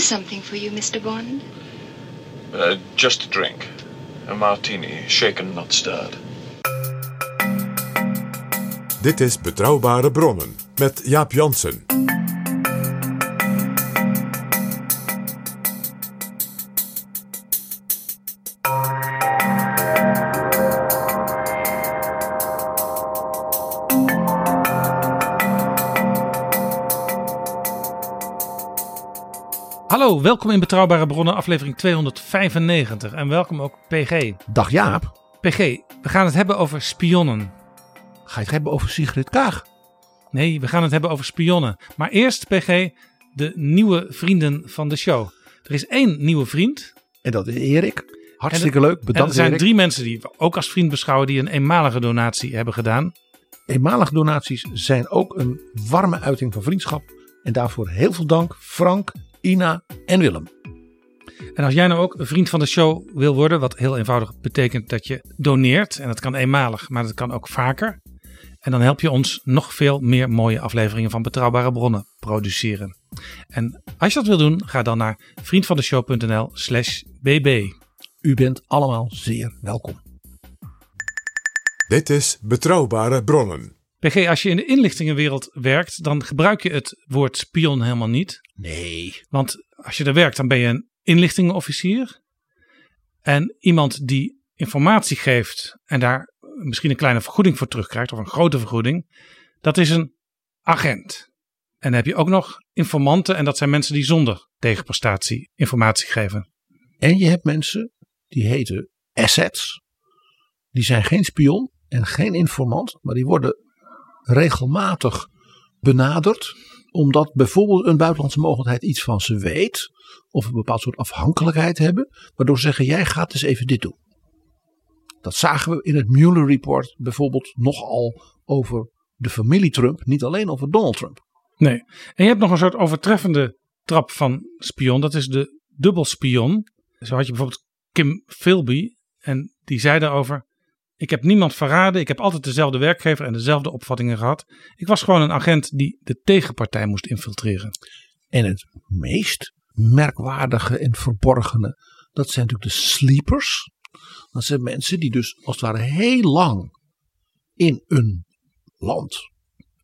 Something for you, Mr. Bond? Uh, just a drink. A martini, shaken, not stirred. Dit is Betrouwbare Bronnen met Jaap Jansen. Hallo, welkom in Betrouwbare Bronnen, aflevering 295. En welkom ook PG. Dag Jaap, PG, we gaan het hebben over spionnen. ga je het hebben over Sigrid Kaag? Nee, we gaan het hebben over spionnen. Maar eerst, PG, de nieuwe vrienden van de show. Er is één nieuwe vriend. En dat is Erik. Hartstikke leuk, En bedankt er zijn Erik. drie mensen die we ook als vriend beschouwen die een eenmalige donatie hebben gedaan. Eenmalige donaties zijn ook een warme uiting van vriendschap. En daarvoor heel veel dank Frank, Ina en Willem. En als jij nou ook een vriend van de show wil worden, wat heel eenvoudig betekent dat je doneert. En dat kan eenmalig, maar dat kan ook vaker. En dan help je ons nog veel meer mooie afleveringen van Betrouwbare Bronnen produceren. En als je dat wil doen, ga dan naar vriendvandeshow.nl slash bb. U bent allemaal zeer welkom. Dit is Betrouwbare Bronnen. PG, als je in de inlichtingenwereld werkt, dan gebruik je het woord spion helemaal niet. Nee. Want als je er werkt, dan ben je een inlichtingenofficier. En iemand die informatie geeft en daar misschien een kleine vergoeding voor terugkrijgt, of een grote vergoeding, dat is een agent. En dan heb je ook nog informanten, en dat zijn mensen die zonder tegenprestatie informatie geven. En je hebt mensen die heten assets. Die zijn geen spion en geen informant, maar die worden regelmatig benaderd. Omdat bijvoorbeeld een buitenlandse mogelijkheid iets van ze weet. Of een bepaald soort afhankelijkheid hebben. Waardoor ze zeggen, jij gaat eens even dit doen. Dat zagen we in het Mueller Report bijvoorbeeld nogal over de familie Trump. Niet alleen over Donald Trump. Nee. En je hebt nog een soort overtreffende trap van spion. Dat is de dubbelspion. Zo had je bijvoorbeeld Kim Philby. En die zei daarover. Ik heb niemand verraden. Ik heb altijd dezelfde werkgever en dezelfde opvattingen gehad. Ik was gewoon een agent die de tegenpartij moest infiltreren. En het meest merkwaardige en verborgene, dat zijn natuurlijk de sleepers. Dat zijn mensen die dus als het ware heel lang in een land,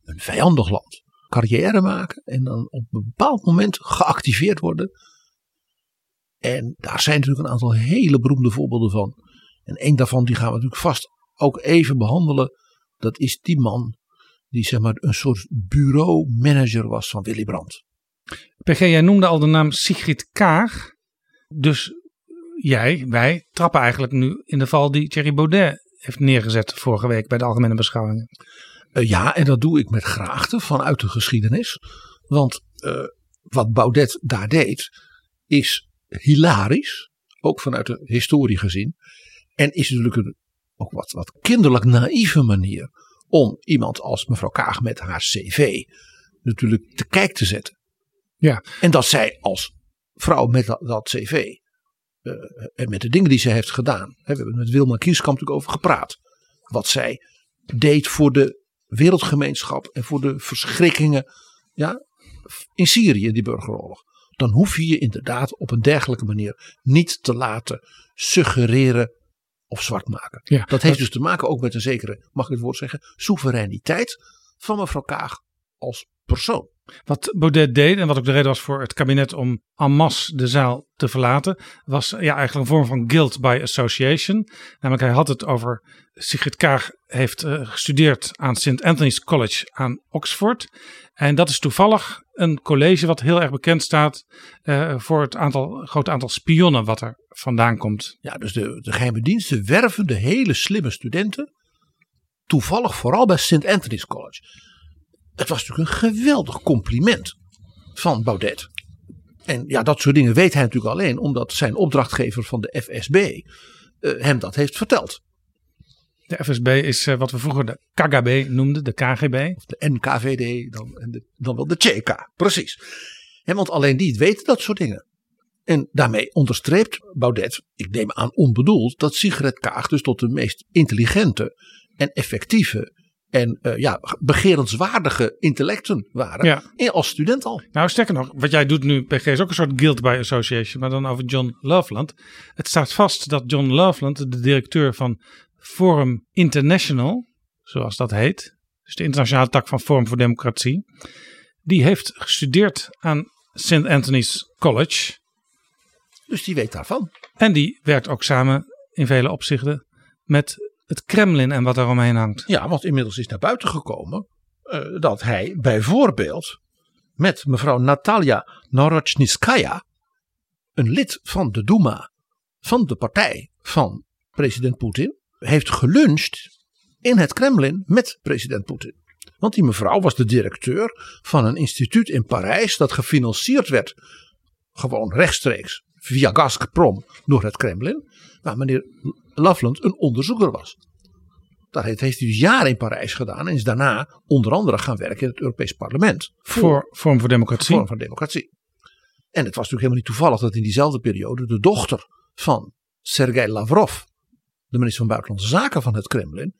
een vijandig land, carrière maken en dan op een bepaald moment geactiveerd worden. En daar zijn natuurlijk een aantal hele beroemde voorbeelden van. En één daarvan die gaan we natuurlijk vast ook even behandelen. Dat is die man die zeg maar een soort bureaumanager was van Willy Brandt. PG, jij noemde al de naam Sigrid Kaag. Dus jij, wij, trappen eigenlijk nu in de val die Thierry Baudet heeft neergezet vorige week bij de Algemene Beschouwingen. Uh, ja, en dat doe ik met graagte vanuit de geschiedenis. Want uh, wat Baudet daar deed, is hilarisch. Ook vanuit de historie gezien. En is natuurlijk een ook wat, wat kinderlijk naïeve manier om iemand als mevrouw Kaag met haar cv natuurlijk te kijk te zetten. Ja. En dat zij als vrouw met dat, dat cv uh, en met de dingen die ze heeft gedaan. Hè, we hebben het met Wilma Kieskamp natuurlijk over gepraat. Wat zij deed voor de wereldgemeenschap en voor de verschrikkingen ja, in Syrië, die burgeroorlog. Dan hoef je je inderdaad op een dergelijke manier niet te laten suggereren of zwart maken. Ja, dat heeft dus te maken ook met een zekere, mag ik het woord zeggen, soevereiniteit van mevrouw Kaag als persoon. Wat Baudet deed en wat ook de reden was voor het kabinet om en masse de zaal te verlaten, was ja, eigenlijk een vorm van guilt by association. Namelijk hij had het over Sigrid Kaag heeft uh, gestudeerd aan St. Anthony's College aan Oxford. En dat is toevallig een college wat heel erg bekend staat uh, voor het aantal, grote aantal spionnen wat er vandaan komt. Ja, dus de, de geheime diensten werven de hele slimme studenten. Toevallig vooral bij St. Anthony's College. Het was natuurlijk een geweldig compliment van Baudet. En ja, dat soort dingen weet hij natuurlijk alleen omdat zijn opdrachtgever van de FSB uh, hem dat heeft verteld. De FSB is uh, wat we vroeger de KGB noemden, de KGB. Of de NKVD, dan, de, dan wel de CK, precies. En want alleen die weten dat soort dingen. En daarmee onderstreept Baudet, ik neem aan onbedoeld, dat Sigrid Kaag dus tot de meest intelligente en effectieve en uh, ja, begerenswaardige intellecten waren. Ja. als student al. Nou, sterker nog, wat jij doet nu, PG, is ook een soort guilt by association, maar dan over John Loveland. Het staat vast dat John Loveland, de directeur van Forum International, zoals dat heet, dus de internationale tak van Forum voor Democratie, die heeft gestudeerd aan St. Anthony's College. Dus die weet daarvan. En die werkt ook samen in vele opzichten met het Kremlin en wat daaromheen hangt. Ja, want inmiddels is naar buiten gekomen uh, dat hij bijvoorbeeld met mevrouw Natalia Norochniskaya, een lid van de Duma van de partij van president Poetin, heeft geluncht in het Kremlin met president Poetin. Want die mevrouw was de directeur van een instituut in Parijs dat gefinancierd werd, gewoon rechtstreeks via Gazprom door het Kremlin, waar meneer Loveland een onderzoeker was. Dat heeft hij dus jaren in Parijs gedaan en is daarna onder andere gaan werken in het Europees Parlement. Voor Vorm voor Democratie. Vorm voor Democratie. En het was natuurlijk helemaal niet toevallig dat in diezelfde periode de dochter van Sergei Lavrov, de minister van Buitenlandse Zaken van het Kremlin,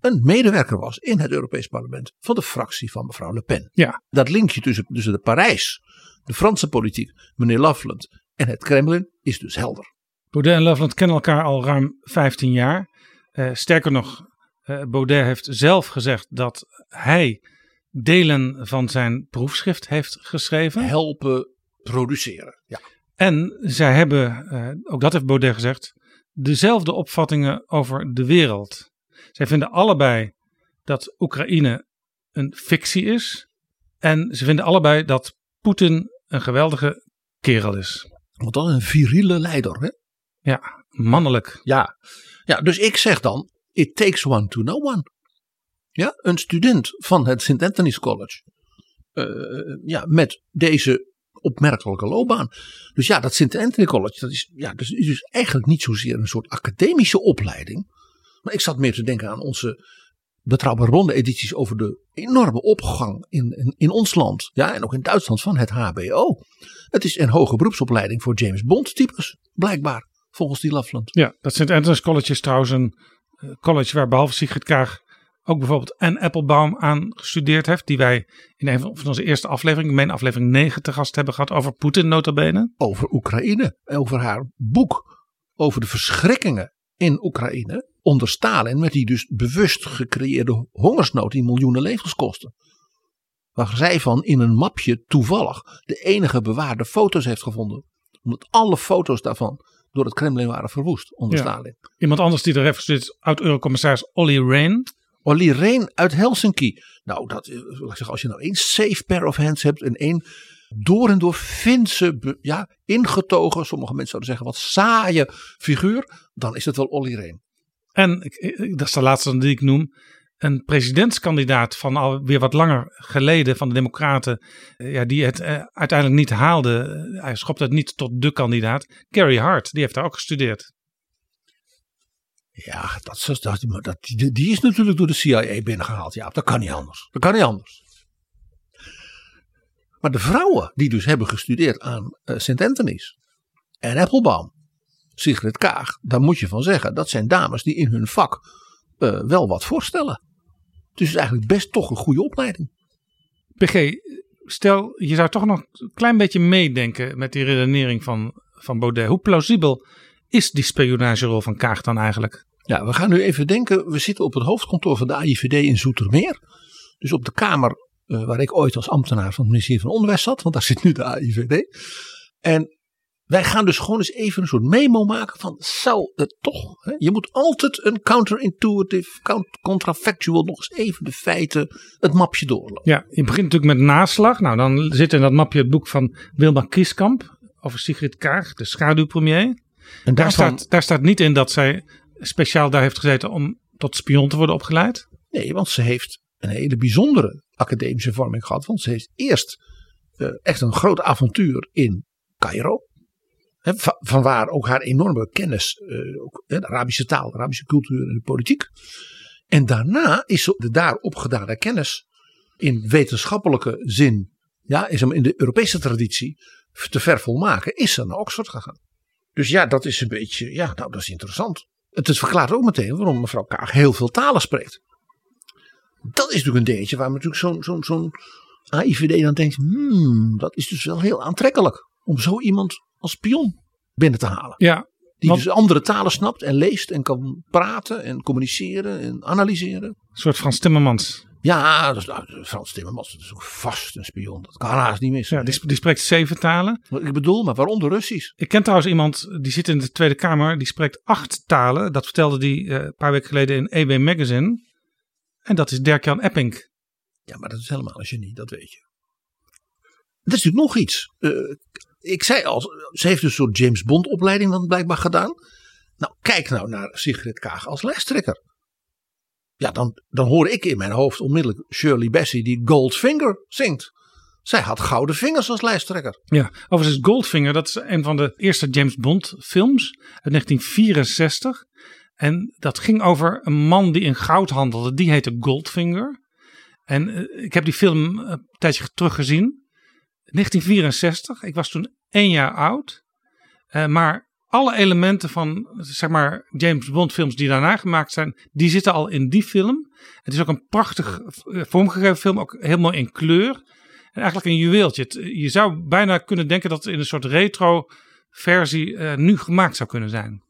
een medewerker was in het Europees Parlement van de fractie van mevrouw Le Pen. Ja. Dat linkje tussen, tussen de Parijs, de Franse politiek, meneer Loveland en het Kremlin is dus helder. Baudet en Loveland kennen elkaar al ruim 15 jaar. Uh, sterker nog, uh, Baudet heeft zelf gezegd dat hij delen van zijn proefschrift heeft geschreven. Helpen produceren, ja. En zij hebben, uh, ook dat heeft Baudet gezegd, dezelfde opvattingen over de wereld. Zij vinden allebei dat Oekraïne een fictie is. En ze vinden allebei dat Poetin een geweldige kerel is. Want dan een viriele leider, hè? Ja, mannelijk. Ja. ja, dus ik zeg dan, it takes one to know one. Ja, een student van het St. Anthony's College. Uh, ja, met deze opmerkelijke loopbaan. Dus ja, dat St. Anthony College, dat is, ja, dat is dus eigenlijk niet zozeer een soort academische opleiding. Maar ik zat meer te denken aan onze betrouwbare ronde edities over de enorme opgang in, in, in, ons land. Ja, en ook in Duitsland van het HBO. Het is een hoge beroepsopleiding voor James Bond types, blijkbaar, volgens die Loveland. Ja, dat St. Anthony's College is trouwens een eh, college waar behalve Sigrid Kaag ook bijvoorbeeld Anne Applebaum aan gestudeerd heeft. Die wij in een van onze eerste afleveringen, mijn aflevering 9 te gast hebben gehad over Poetin notabene. Over Oekraïne, over haar boek over de verschrikkingen in Oekraïne onder Stalin met die dus bewust gecreëerde hongersnood die miljoenen levens kostte. Waar zij van in een mapje toevallig de enige bewaarde foto's heeft gevonden. Omdat alle foto's daarvan door het Kremlin waren verwoest onder Stalin. Iemand anders die er heeft zit, oud-eurocommissaris Olly Rehn. Olly Rehn uit Helsinki. Nou, dat, eh, zeg, als je nou één safe pair of hands hebt en één door en door Finse, ja, ingetogen, sommige mensen zouden zeggen wat saaie figuur, dan is het wel Olly Rehn. En, dat is de laatste die ik noem, een presidentskandidaat van alweer wat langer geleden van de Democraten, eh, ja, die het eh, uiteindelijk niet haalde. Eh, hij schopte het niet tot de kandidaat. Gary Hart, die heeft daar ook gestudeerd. Ja, dat, dat, dat, die, is natuurlijk door de CIA binnengehaald. Ja, dat kan niet anders. Dat kan niet anders. Maar de vrouwen die dus hebben gestudeerd aan uh, St. Anthony's en Applebaum, Sigrid Kaag, daar moet je van zeggen, dat zijn dames die in hun vak uh, wel wat voorstellen. Dus het is eigenlijk best toch een goede opleiding. PG, stel je zou toch nog een klein beetje meedenken met die redenering van, van Baudet. Hoe plausibel is die spionagerol van Kaag dan eigenlijk? Ja, we gaan nu even denken. We zitten op het hoofdkantoor van de AIVD in Zoetermeer. Dus op de kamer eh, waar ik ooit als ambtenaar van het ministerie van Onderwijs zat, want daar zit nu de AIVD. En wij gaan dus gewoon eens even een soort memo maken van, zou het toch, hè? je moet altijd een counterintuitive, count- contrafactual, nog eens even de feiten, het mapje doorlopen. Ja, je begint natuurlijk met naslag. Nou, dan zit in dat mapje het boek van Wilma Kieskamp over Sigrid Kaag, de schaduwpremier. En Daar staat, daar staat niet in dat zij speciaal daar heeft gezeten om tot spion te worden opgeleid. nee, want ze heeft een hele bijzondere academische vorming gehad, want ze heeft eerst eh, echt een groot avontuur in Cairo. Va- van waar ook haar enorme kennis, eh, ook, de Arabische taal, de Arabische cultuur en de politiek. En daarna is de daar opgedane kennis in wetenschappelijke zin, ja, is hem in de Europese traditie te vervolmaken, is ze naar Oxford gegaan. Dus ja, dat is een beetje, ja, nou, dat is interessant. Het verklaart ook meteen waarom mevrouw Kaag heel veel talen spreekt. Dat is natuurlijk een dingetje waar natuurlijk zo'n zo'n zo'n AIVD dan denkt, hmm, dat is dus wel heel aantrekkelijk om zo iemand als spion binnen te halen. Ja, Die want- dus andere talen snapt en leest en kan praten en communiceren en analyseren. een soort Frans Timmermans. Ja, dat is, nou, Frans Timmermans dat is ook vast een spion. Dat kan haast niet missen. Ja, die, sp- die spreekt zeven talen. Ik bedoel, maar waaronder Russisch. Ik ken trouwens iemand die zit in de Tweede Kamer. Die spreekt acht talen. Dat vertelde die eh, een paar weken geleden in EB Magazine. En dat is Dirk-Jan Epping. Ja, maar dat is helemaal een genie, dat weet je. Er is natuurlijk nog iets. Eh, ik zei al, ze heeft een soort James Bond opleiding dan blijkbaar gedaan. Nou, kijk nou naar Sigrid Kaag als lijsttrekker. Ja, dan, dan hoor ik in mijn hoofd onmiddellijk Shirley Bassey die Goldfinger zingt. Zij had gouden vingers als lijsttrekker. Ja, overigens Goldfinger, dat is een van de eerste James Bond films uit 1964. En dat ging over een man die in goud handelde. Die heette Goldfinger. En eh, ik heb die film een tijdje terug gezien. 1964. Ik was toen één jaar oud. Eh, maar alle elementen van zeg maar James Bond films die daarna gemaakt zijn, die zitten al in die film. Het is ook een prachtig eh, vormgegeven film, ook helemaal in kleur. En eigenlijk een juweeltje. Het- je zou bijna kunnen denken dat het in een soort retro versie eh, nu gemaakt zou kunnen zijn.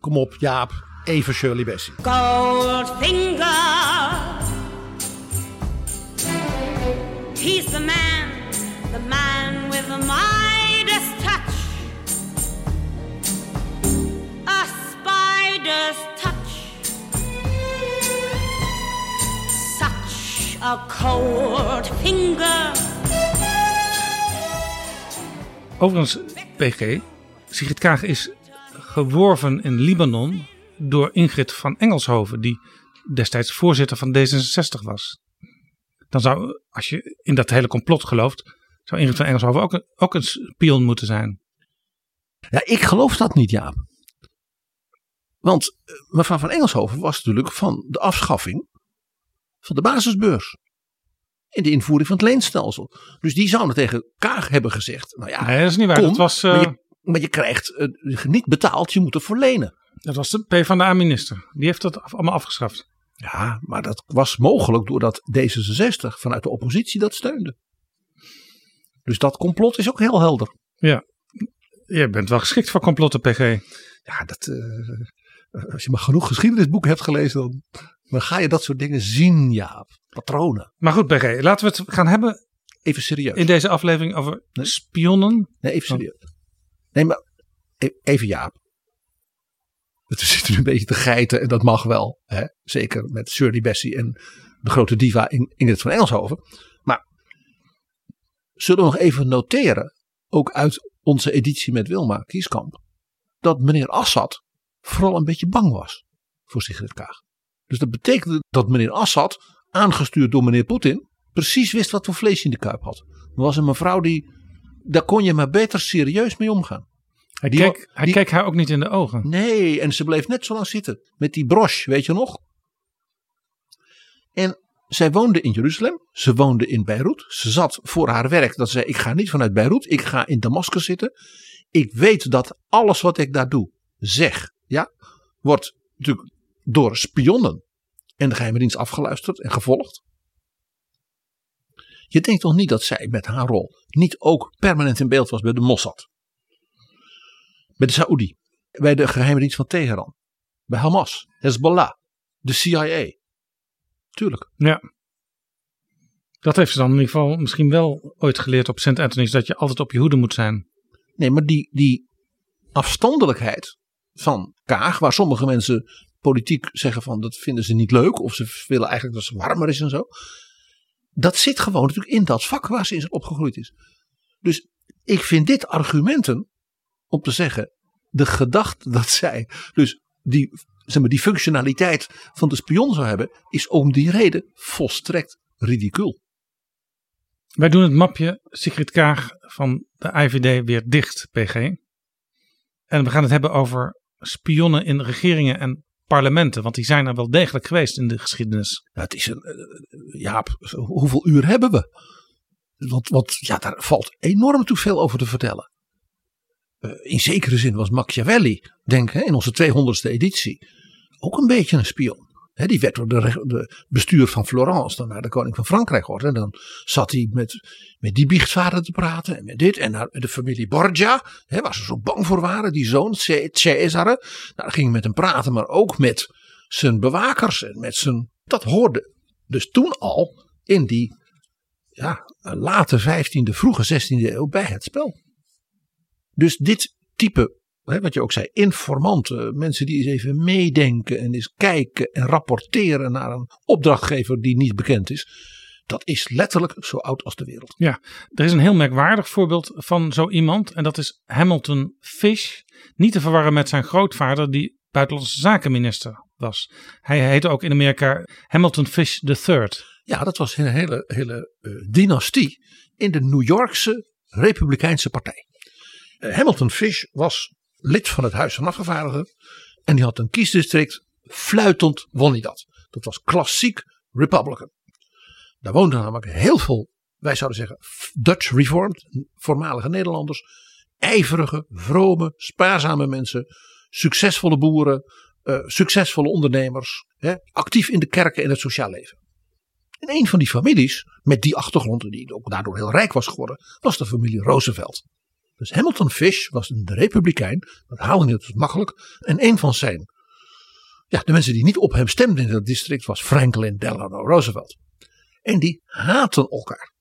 Kom op, Jaap. Even Shirley Bassey. Goldfinger. Cold finger. Overigens, PG, Sigrid Kaag is geworven in Libanon door Ingrid van Engelshoven, die destijds voorzitter van D66 was. Dan zou, als je in dat hele complot gelooft, zou Ingrid van Engelshoven ook een, ook een spion moeten zijn. Ja, ik geloof dat niet, Jaap. Want eh, mevrouw van Engelshoven was natuurlijk van de afschaffing van de basisbeurs. In de invoering van het leenstelsel. Dus die zouden tegen Kaag hebben gezegd. Nou ja, Nee, dat is niet waar. kom, dat, was, eh, maar, je, maar je krijgt eh, niet betaald, je moet ervoor lenen. dat was de PvdA-minister. Die heeft dat allemaal afgeschaft. Ja, maar dat was mogelijk doordat D66 vanuit de oppositie dat steunde. Dus dat complot is ook heel helder. Ja, je bent wel geschikt voor complotten, PG. Ja, dat, eh, als je maar genoeg geschiedenisboeken hebt gelezen, dan, dan ga je dat soort dingen zien, ja. Patronen. Maar goed, PG, laten we het gaan hebben Even serieus. in deze aflevering over spionnen. Nee, even serieus. Nee, maar e- even Jaap. We zitten nu een beetje te geiten en dat mag wel. Hè? Zeker met Shirley Bassey en de grote diva In- Ingrid van Engelshoven. Maar zullen we nog even noteren, ook uit onze editie met Wilma Kieskamp, dat meneer Assad vooral een beetje bang was voor Sigrid Kaag. Dus dat betekende dat meneer Assad, aangestuurd door meneer Poetin, precies wist wat voor vlees in de kuip had. Er was een mevrouw die, daar kon je maar beter serieus mee omgaan. Hij, Die- keek, hij die- keek haar ook niet in de ogen. Nee, en ze bleef net zo lang zitten. Met die broche, weet je nog? En zij woonde in Jeruzalem. Ze woonde in Beirut. Ze zat voor haar werk. Dat ze zei, ik ga niet vanuit Beirut. Ik ga in Damascus zitten. Ik weet dat alles wat ik daar doe, zeg, ja, wordt natuurlijk door spionnen en de geheime dienst afgeluisterd en gevolgd. Je denkt toch niet dat zij met haar rol niet ook permanent in beeld was bij de Mossad? Bij de Saoedi, bij de geheime dienst van Teheran, bij Hamas, Hezbollah, de CIA. Tuurlijk. Ja. Dat heeft ze dan in ieder geval misschien wel ooit geleerd op St. Anthony's, dat je altijd op je hoede moet zijn. Nee, maar die, die afstandelijkheid van Kaag, waar sommige mensen politiek zeggen van dat vinden ze niet leuk, of ze willen eigenlijk dat ze warmer is en zo. Dat zit gewoon natuurlijk in dat vak waar ze in opgegroeid is. Dus ik vind dit argumenten om te zeggen, de gedachte dat zij dus die, zeg maar, die functionaliteit van de spion zou hebben, is om die reden volstrekt ridicuul. Wij doen het mapje Sigrid Kaag van de IVD weer dicht, PG. En we gaan het hebben over spionnen in regeringen en parlementen, want die zijn er wel degelijk geweest in de geschiedenis. Ja, het is een, uh, Jaap, hoeveel uur hebben we? Want, want ja, daar valt enorm toe veel over te vertellen. Uh, in zekere zin was Machiavelli, denk hè, in onze 200ste editie, ook een beetje een spion. Die werd door de, bestuur van Florence dan naar de koning van Frankrijk gehoord. En dan zat hij met, met die biechtvader te praten en met dit. En de familie Borgia, he, waar ze zo bang voor waren, die zoon Cesare. Nou, dan ging hij met hem praten, maar ook met zijn bewakers en met zijn. Dat hoorde dus toen al in die ja, late 15e, vroege 16e eeuw bij het spel. Dus dit type wat je ook zei, informanten, mensen die eens even meedenken en eens kijken en rapporteren naar een opdrachtgever die niet bekend is. Dat is letterlijk zo oud als de wereld. Ja, er is een heel merkwaardig voorbeeld van zo iemand en dat is Hamilton Fish. Niet te verwarren met zijn grootvader die buitenlandse zakenminister was. Hij heette ook in Amerika Hamilton Fish III. Ja, dat was een hele, hele uh, dynastie in de New Yorkse Republikeinse Partij. Uh, Hamilton Fish was lid van het Huis van Afgevaardigden. En die had een kiesdistrict. Fluitend won hij dat. Dat was klassiek Republican. Daar woonden namelijk heel veel, wij zouden zeggen, Dutch Reformed, voormalige Nederlanders. Ijverige, vrome, spaarzame mensen. Succesvolle boeren, uh, succesvolle ondernemers. Hè, actief in de kerken en het sociaal leven. En een van die families, met die achtergrond, die ook daardoor heel rijk was geworden, was de familie Roosevelt. Dus Hamilton Fish was een republikein, dat haalde niet makkelijk. En een van zijn, ja, de mensen die niet op hem stemden in dat district was Franklin Delano Roosevelt. En die haten elkaar.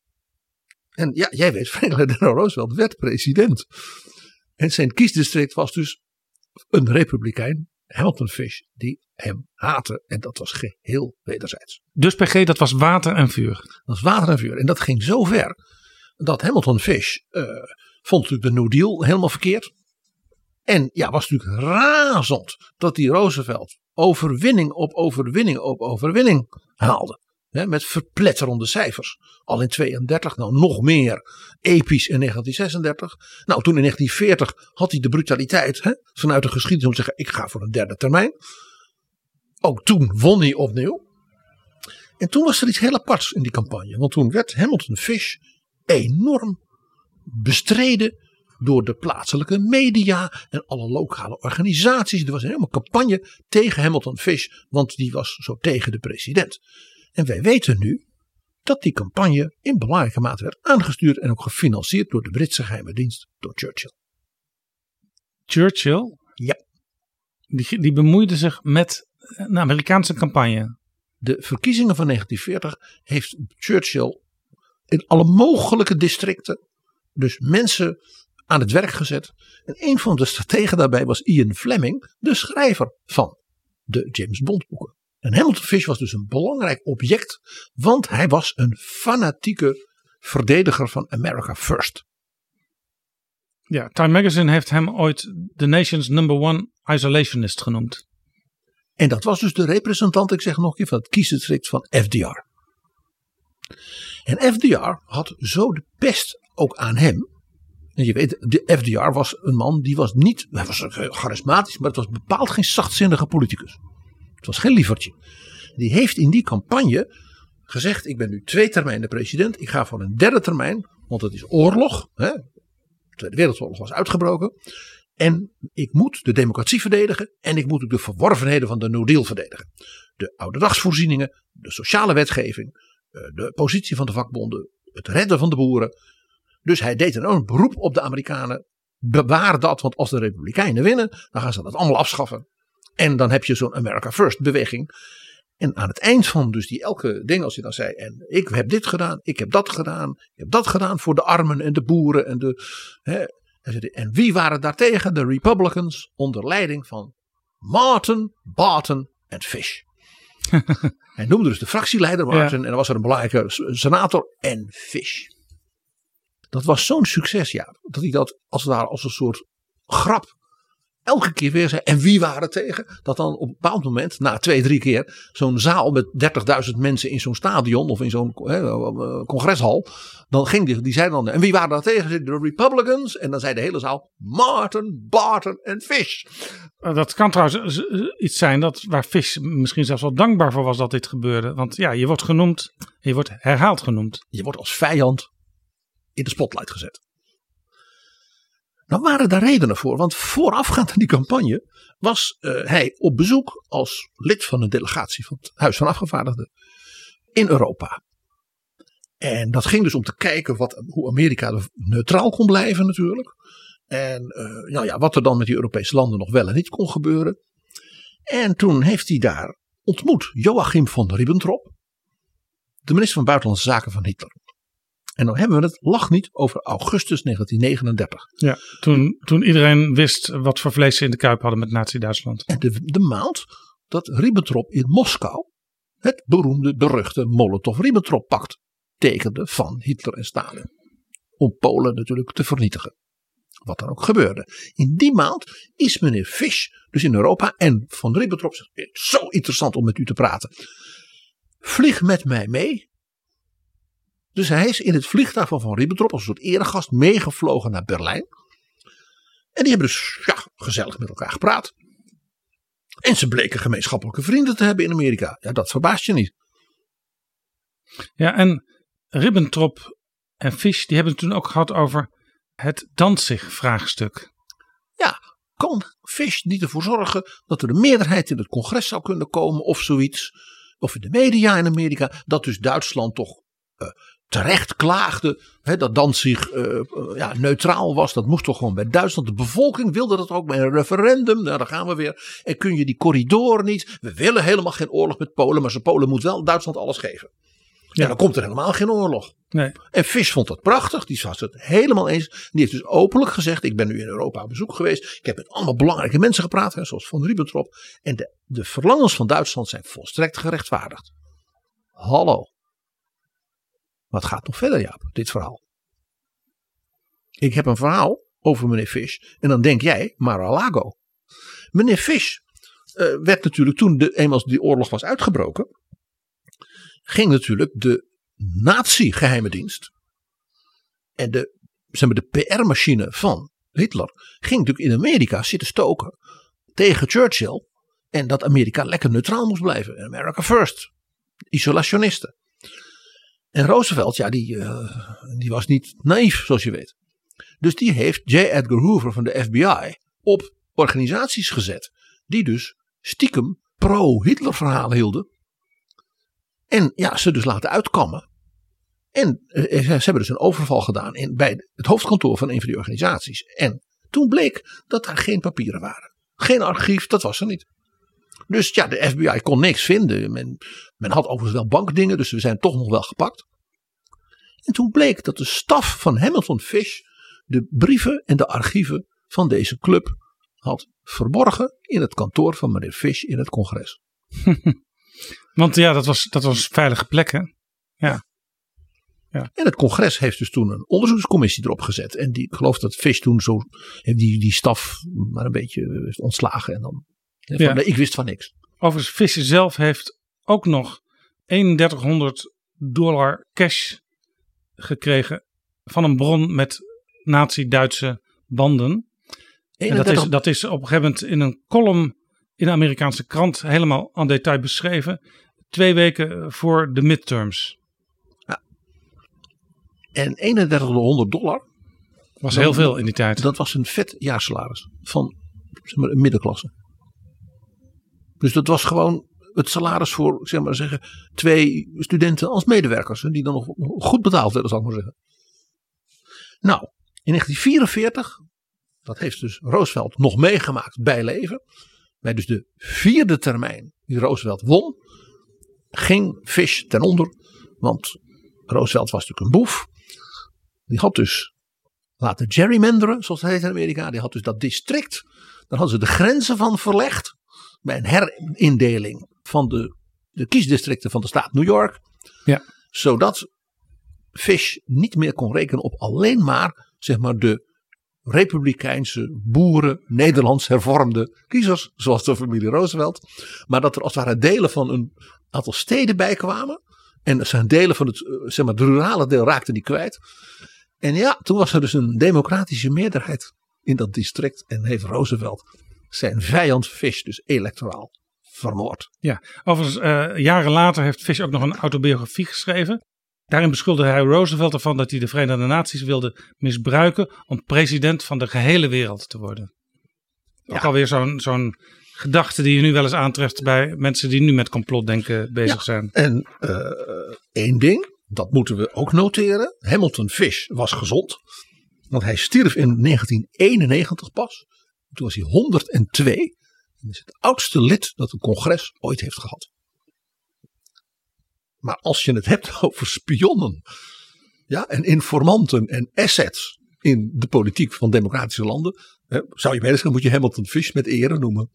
En ja, jij weet, Franklin Delano Roosevelt werd president. En zijn kiesdistrict was dus een republikein, Hamilton Fish, die hem haatte. En dat was geheel wederzijds. Dus PG, dat was water en vuur. Dat was water en vuur. En dat ging zo ver dat Hamilton Fish uh, vond natuurlijk de New Deal helemaal verkeerd. En ja, was natuurlijk razend dat die Roosevelt overwinning op overwinning op overwinning haalde. met verpletterende cijfers. Al in 32, nou nog meer episch in 1936. Nou, toen in 1940 had hij de brutaliteit vanuit de geschiedenis om te zeggen: ik ga voor een derde termijn. Ook toen won hij opnieuw. En toen was er iets heel aparts in die campagne. Want toen werd Hamilton Fish enorm bestreden door de plaatselijke media en alle lokale organisaties. Er was een helemaal campagne tegen Hamilton Fish, want die was zo tegen de president. En wij weten nu dat die campagne in belangrijke mate werd aangestuurd en ook gefinancierd door de Britse geheime dienst, door Churchill. Churchill? Ja. Die, die bemoeide zich met een Amerikaanse campagne. De verkiezingen van 1940 heeft Churchill in alle mogelijke districten dus mensen aan het werk gezet. En een van de strategen daarbij was Ian Fleming, de schrijver van de James Bond boeken. En Hamilton Fish was dus een belangrijk object, want hij was een fanatieke verdediger van America First. Ja, Time Magazine heeft hem ooit the nation's number one isolationist genoemd. En dat was dus de representant, ik zeg nog een keer, van het kiesdistrict van FDR. En FDR had zo de pest ook aan hem. En je weet, de FDR was een man die was niet, hij was charismatisch, maar het was bepaald geen zachtzinnige politicus. Het was geen lievertje. Die heeft in die campagne gezegd: Ik ben nu twee termijnen president. Ik ga voor een derde termijn, want het is oorlog. Hè? De Tweede Wereldoorlog was uitgebroken. En ik moet de democratie verdedigen. En ik moet ook de verworvenheden van de New Deal verdedigen. De ouderdagsvoorzieningen, de sociale wetgeving, de positie van de vakbonden, het redden van de boeren. Dus hij deed een beroep op de Amerikanen. Bewaar dat, want als de Republikeinen winnen, dan gaan ze dat allemaal afschaffen. En dan heb je zo'n America First beweging. En aan het eind van dus die elke ding, als je dan zei, en ik heb dit gedaan, ik heb dat gedaan, ik heb dat gedaan voor de armen en de boeren en de. Hè, en wie waren daartegen? De Republicans onder leiding van Martin, Barton en Fish. Hij noemde dus de fractieleider Martin en dan was er een belangrijke senator en Fish. Dat was zo'n succes, ja, dat hij dat als het ware als een soort grap elke keer weer zei. En wie waren tegen? Dat dan op een bepaald moment, na twee, drie keer, zo'n zaal met 30.000 mensen in zo'n stadion of in zo'n eh, congreshal. Dan ging die, die zei dan, en wie waren daar tegen? De Republicans. En dan zei de hele zaal, Martin, Barton en Fish. Uh, dat kan trouwens iets zijn dat, waar Fish misschien zelfs wel dankbaar voor was dat dit gebeurde. Want ja, je wordt genoemd, je wordt herhaald genoemd. Je wordt als vijand in de spotlight gezet. Nou waren daar redenen voor, want voorafgaand aan die campagne was uh, hij op bezoek als lid van een delegatie van het Huis van Afgevaardigden in Europa. En dat ging dus om te kijken wat, hoe Amerika neutraal kon blijven natuurlijk. En uh, nou ja, wat er dan met die Europese landen nog wel en niet kon gebeuren. En toen heeft hij daar ontmoet Joachim von Ribbentrop, de minister van Buitenlandse Zaken van Hitler. En dan hebben we het, lag niet, over augustus 1939. Ja, toen, toen iedereen wist wat voor vlees ze in de kuip hadden met Nazi-Duitsland. En de, de maand dat Ribbentrop in Moskou het beroemde, beruchte Molotov-Ribbentrop-pact tekende van Hitler en Stalin. Om Polen natuurlijk te vernietigen. Wat dan ook gebeurde. In die maand is meneer Fish dus in Europa en van Ribbentrop zegt, zo interessant om met u te praten. Vlieg met mij mee dus hij is in het vliegtuig van Van Ribbentrop als een soort eregast meegevlogen naar Berlijn. En die hebben dus ja, gezellig met elkaar gepraat. En ze bleken gemeenschappelijke vrienden te hebben in Amerika. Ja, dat verbaast je niet. Ja, en Ribbentrop en Fish die hebben het toen ook gehad over het Danzig-vraagstuk. Ja, kan Fish niet ervoor zorgen dat er een meerderheid in het congres zou kunnen komen of zoiets? Of in de media in Amerika, dat dus Duitsland toch uh, terecht klaagde hè, dat Danzig uh, ja, neutraal was. Dat moest toch gewoon bij Duitsland. De bevolking wilde dat ook bij een referendum. Nou, daar gaan we weer. En kun je die corridor niet. We willen helemaal geen oorlog met Polen. Maar ze Polen moet wel Duitsland alles geven. Ja. En dan komt er helemaal geen oorlog. Nee. En Fish vond dat prachtig. Die was het helemaal eens. Die heeft dus openlijk gezegd: Ik ben nu in Europa op bezoek geweest. Ik heb met allemaal belangrijke mensen gepraat. Hè, zoals Von Ribbentrop. En de, de verlangens van Duitsland zijn volstrekt gerechtvaardigd. Hallo. Wat gaat nog verder, Jaap, dit verhaal? Ik heb een verhaal over meneer Fish. En dan denk jij, Mar-a-Lago. Meneer Fish uh, werd natuurlijk toen de, eenmaal die oorlog was uitgebroken. Ging natuurlijk de nazi-geheime dienst. En de, zeg maar, de PR-machine van Hitler. Ging natuurlijk in Amerika zitten stoken. Tegen Churchill. En dat Amerika lekker neutraal moest blijven. America first. Isolationisten. En Roosevelt, ja, die, uh, die was niet naïef, zoals je weet. Dus die heeft J. Edgar Hoover van de FBI op organisaties gezet. Die dus stiekem pro-Hitler verhalen hielden. En ja, ze dus laten uitkammen. En uh, ze hebben dus een overval gedaan in, bij het hoofdkantoor van een van die organisaties. En toen bleek dat daar geen papieren waren. Geen archief, dat was er niet. Dus ja, de FBI kon niks vinden. Men, men had overigens wel bankdingen, dus we zijn toch nog wel gepakt. En toen bleek dat de staf van Hamilton Fish de brieven en de archieven van deze club had verborgen in het kantoor van meneer Fish in het congres. Want ja, dat was, dat was veilige plekken. Ja. Ja. En het congres heeft dus toen een onderzoekscommissie erop gezet. En die, ik geloof dat Fish toen zo die, die staf maar een beetje heeft ontslagen. En dan van, ja. nee, ik wist van niks. Overigens, Fish zelf heeft ook nog 3100 dollar cash gekregen van een bron met nazi-Duitse banden. En dat is, dat is op een gegeven moment in een column in de Amerikaanse krant helemaal aan detail beschreven. Twee weken voor de midterms. Ja. En 3100 dollar. Was heel veel in die tijd. Dat was een vet jaarsalaris van zeg maar, een middenklasse. Dus dat was gewoon het salaris voor, zeg maar zeggen, twee studenten als medewerkers. Die dan nog goed betaald werden, zal ik maar zeggen. Nou, in 1944, dat heeft dus Roosevelt nog meegemaakt bij leven. Bij dus de vierde termijn die Roosevelt won. ging Fish ten onder. Want Roosevelt was natuurlijk een boef. Die had dus laten gerrymanderen, zoals het heet in Amerika. Die had dus dat district. Daar hadden ze de grenzen van verlegd. Bij een herindeling van de, de kiesdistricten van de staat New York. Ja. Zodat Fish niet meer kon rekenen op alleen maar, zeg maar de republikeinse boeren, Nederlands hervormde kiezers, zoals de familie Roosevelt. Maar dat er als het ware delen van een aantal steden bij kwamen. En zijn delen van het, eh, zeg maar, het rurale deel raakten die kwijt. En ja, toen was er dus een democratische meerderheid in dat district. En heeft Roosevelt zijn vijand Fish dus electoraal vermoord. Ja, overigens, eh, jaren later heeft Fish ook nog een autobiografie geschreven. Daarin beschuldigde hij Roosevelt ervan dat hij de Verenigde Naties wilde misbruiken om president van de gehele wereld te worden. Ook alweer zo'n zo'n gedachte die je nu wel eens aantreft bij mensen die nu met complotdenken bezig Ja, zijn. En eh, één ding, dat moeten we ook noteren. Hamilton Fish was gezond. Want hij stierf in 1991 pas. Toen was hij 102. En is het oudste lid dat een congres ooit heeft gehad. Maar als je het hebt over spionnen. Ja, en informanten en assets in de politiek van democratische landen. Hè, zou je bijna moet je Hamilton Fish met ere noemen.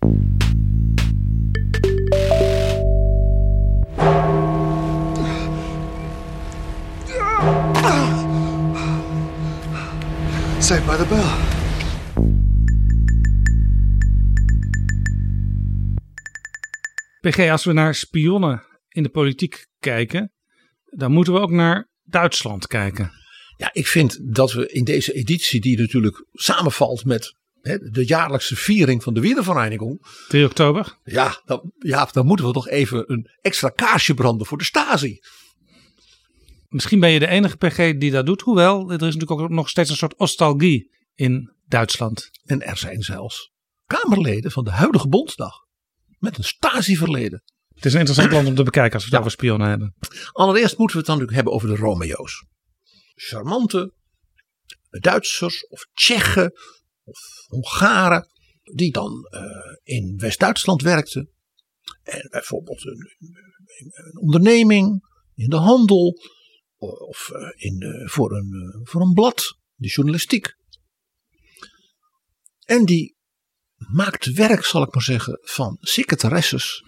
Saved by the bell. PG, als we naar spionnen in de politiek kijken, dan moeten we ook naar Duitsland kijken. Ja, ik vind dat we in deze editie, die natuurlijk samenvalt met hè, de jaarlijkse viering van de Wielervereniging. 3 oktober. Ja dan, ja, dan moeten we toch even een extra kaarsje branden voor de Stasi. Misschien ben je de enige PG die dat doet, hoewel er is natuurlijk ook nog steeds een soort nostalgie in Duitsland. En er zijn zelfs Kamerleden van de huidige Bondsdag met een Stasi-verleden. Het is een interessant land om te bekijken als we het over spionnen hebben. Allereerst moeten we het dan natuurlijk hebben over de Romeo's. Charmante Duitsers of Tsjechen of Hongaren die dan eh, in West-Duitsland werkten. En bijvoorbeeld een, een onderneming in de handel of eh, in, eh, voor, een, eh, voor een blad, de journalistiek. En die maakte werk, zal ik maar zeggen, van secretaresses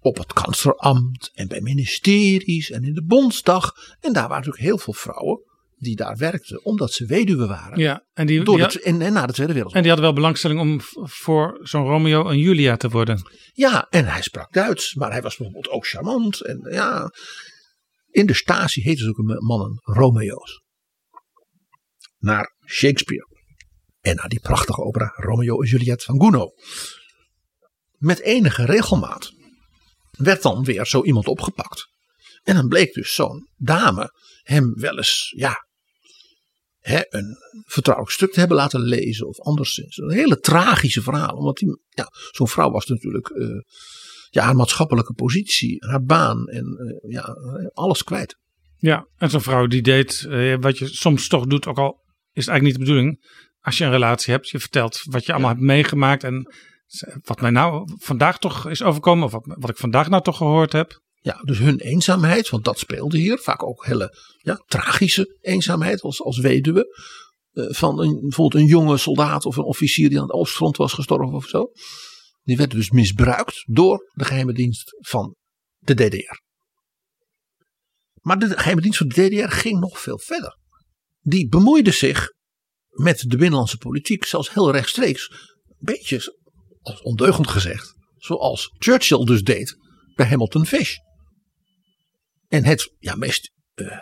op het kansleramt en bij ministeries en in de Bondsdag. En daar waren natuurlijk heel veel vrouwen die daar werkten omdat ze weduwe waren. Ja, en die, Door die de, en, en na de Tweede Wereldoorlog. En die hadden wel belangstelling om voor zo'n Romeo en Julia te worden. Ja, en hij sprak Duits, maar hij was bijvoorbeeld ook charmant. En ja, in de Stasi heten ze ook een mannen Romeo's. Naar Shakespeare. En naar die prachtige opera Romeo en Juliet van Gounod. Met enige regelmaat werd dan weer zo iemand opgepakt. En dan bleek dus zo'n dame hem wel eens, ja, hè, een vertrouwelijk stuk te hebben laten lezen of anderszins. Een hele tragische verhaal, die, ja, zo'n vrouw was natuurlijk eh, ja, haar maatschappelijke positie, haar baan en eh, ja, alles kwijt. Ja, en zo'n vrouw die deed eh, wat je soms toch doet, ook al is het eigenlijk niet de bedoeling. Als je een relatie hebt, je vertelt wat je allemaal hebt meegemaakt en wat mij nou vandaag toch is overkomen, of wat, wat ik vandaag nou toch gehoord heb. Ja, dus hun eenzaamheid, want dat speelde hier. Vaak ook hele ja, tragische eenzaamheid als, als weduwe. eh, van een, bijvoorbeeld een jonge soldaat of een officier die aan het oostfront was gestorven of zo. Die werden dus misbruikt door de geheime dienst van de DDR. Maar de geheime dienst van de DDR ging nog veel verder. Die bemoeide zich met de binnenlandse politiek, zelfs heel rechtstreeks. Een beetje, als ondeugend gezegd, zoals Churchill dus deed bij Hamilton Fish. En het ja, meest eh,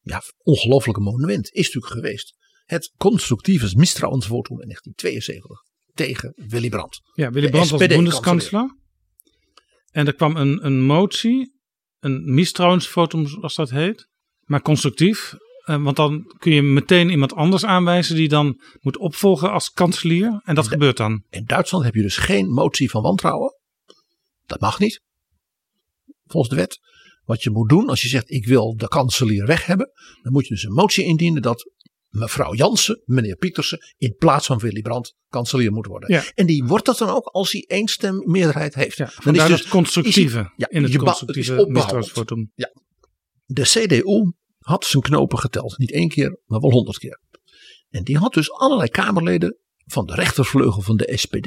ja, ongelofelijke monument is natuurlijk geweest het constructieve mistrouwensvotum in 1972 tegen Willy Brandt. Ja, Willy Brandt was bondskanselier. En er kwam een, een motie, een mistrouwensvotum zoals dat heet, maar constructief. Eh, want dan kun je meteen iemand anders aanwijzen die dan moet opvolgen als kanselier. En dat gebeurt dan. In Duitsland heb je dus geen motie van wantrouwen. Dat mag niet. Volgens de wet. Wat je moet doen als je zegt ik wil de kanselier weg hebben. Dan moet je dus een motie indienen dat mevrouw Jansen, meneer Pietersen, in plaats van Willy Brandt kanselier moet worden. Ja. En die wordt dat dan ook als hij één stem meerderheid heeft. Ja, dan vandaar dus- constructieve is hij- ja, in het ba- constructieve het is. Ja. De CDU had zijn knopen geteld. Niet één keer, maar wel honderd keer. En die had dus allerlei Kamerleden van de rechtervleugel van de SPD,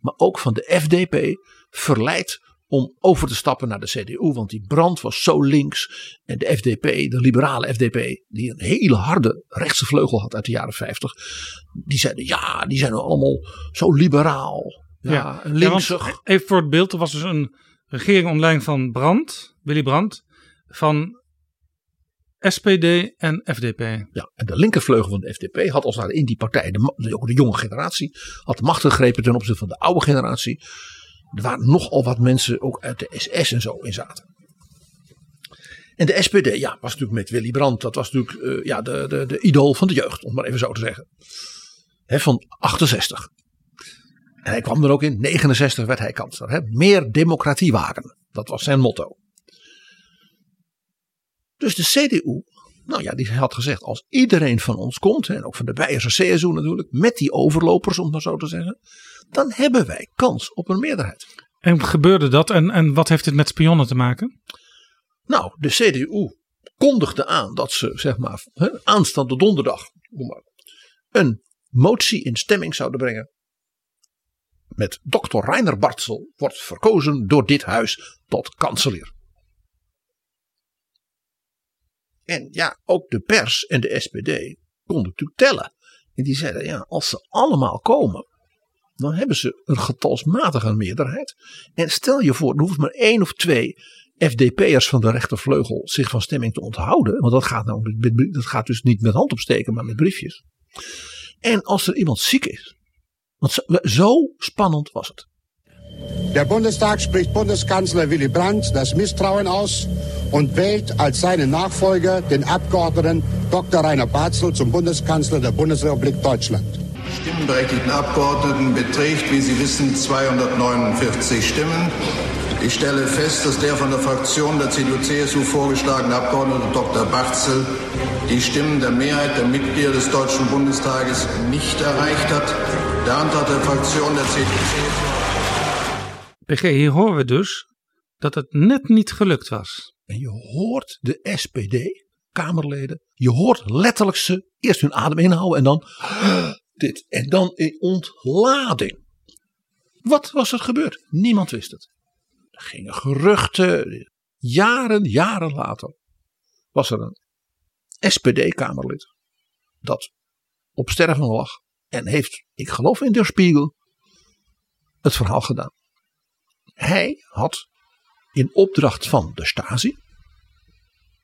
maar ook van de FDP, verleid om over te stappen naar de CDU. Want die brand was zo links. En de FDP, de liberale FDP, die een hele harde rechtse vleugel had uit de jaren 50. Die zeiden ja, die zijn nou allemaal zo liberaal. Ja, Ja, linksig. even voor het beeld, er was dus een regering leiding van Brandt, Willy Brandt, van SPD en FDP. Ja, en de linkervleugel van de FDP had als ware in die partij, de, de, de jonge generatie, had macht gegrepen ten opzichte van de oude generatie. Er waren nogal wat mensen ook uit de SS en zo in zaten. En de SPD, ja, was natuurlijk met Willy Brandt, dat was natuurlijk eh, ja, de, de, de idool van de jeugd, om maar even zo te zeggen. Van 68. En hij kwam er ook in, 69 werd hij kanselier. Meer democratie wagen, dat was zijn motto. Dus de CDU, nou ja, die had gezegd: als iedereen van ons komt, en ook van de Beierse CSU natuurlijk, met die overlopers, om het maar zo te zeggen, dan hebben wij kans op een meerderheid. En gebeurde dat? En, en wat heeft dit met spionnen te maken? Nou, de CDU kondigde aan dat ze, zeg maar, aanstaande donderdag maar, een motie in stemming zouden brengen. Met dokter Reiner Bartsel wordt verkozen door dit huis tot kanselier. En ja, ook de pers en de SPD konden natuurlijk tellen. En die zeiden, ja, als ze allemaal komen, dan hebben ze een getalsmatige meerderheid. En stel je voor, er hoeft maar één of twee FDP'ers van de rechtervleugel zich van stemming te onthouden. Want dat gaat, nou, dat gaat dus niet met hand opsteken, maar met briefjes. En als er iemand ziek is. Want zo spannend was het. Der Bundestag spricht Bundeskanzler Willy Brandt das Misstrauen aus und wählt als seinen Nachfolger den Abgeordneten Dr. Rainer Barzel zum Bundeskanzler der Bundesrepublik Deutschland. stimmberechtigten Abgeordneten beträgt, wie Sie wissen, 249 Stimmen. Ich stelle fest, dass der von der Fraktion der CDU-CSU vorgeschlagene Abgeordnete Dr. Barzel die Stimmen der Mehrheit der Mitglieder des Deutschen Bundestages nicht erreicht hat. Der Antrag der Fraktion der CDU-CSU PG, hier horen we dus dat het net niet gelukt was. En je hoort de SPD-Kamerleden. Je hoort letterlijk ze eerst hun adem inhouden en dan dit. En dan in ontlading. Wat was er gebeurd? Niemand wist het. Er gingen geruchten. Jaren, jaren later was er een SPD-Kamerlid dat op sterven lag en heeft, ik geloof in Der Spiegel, het verhaal gedaan. Hij had in opdracht van de Stasi,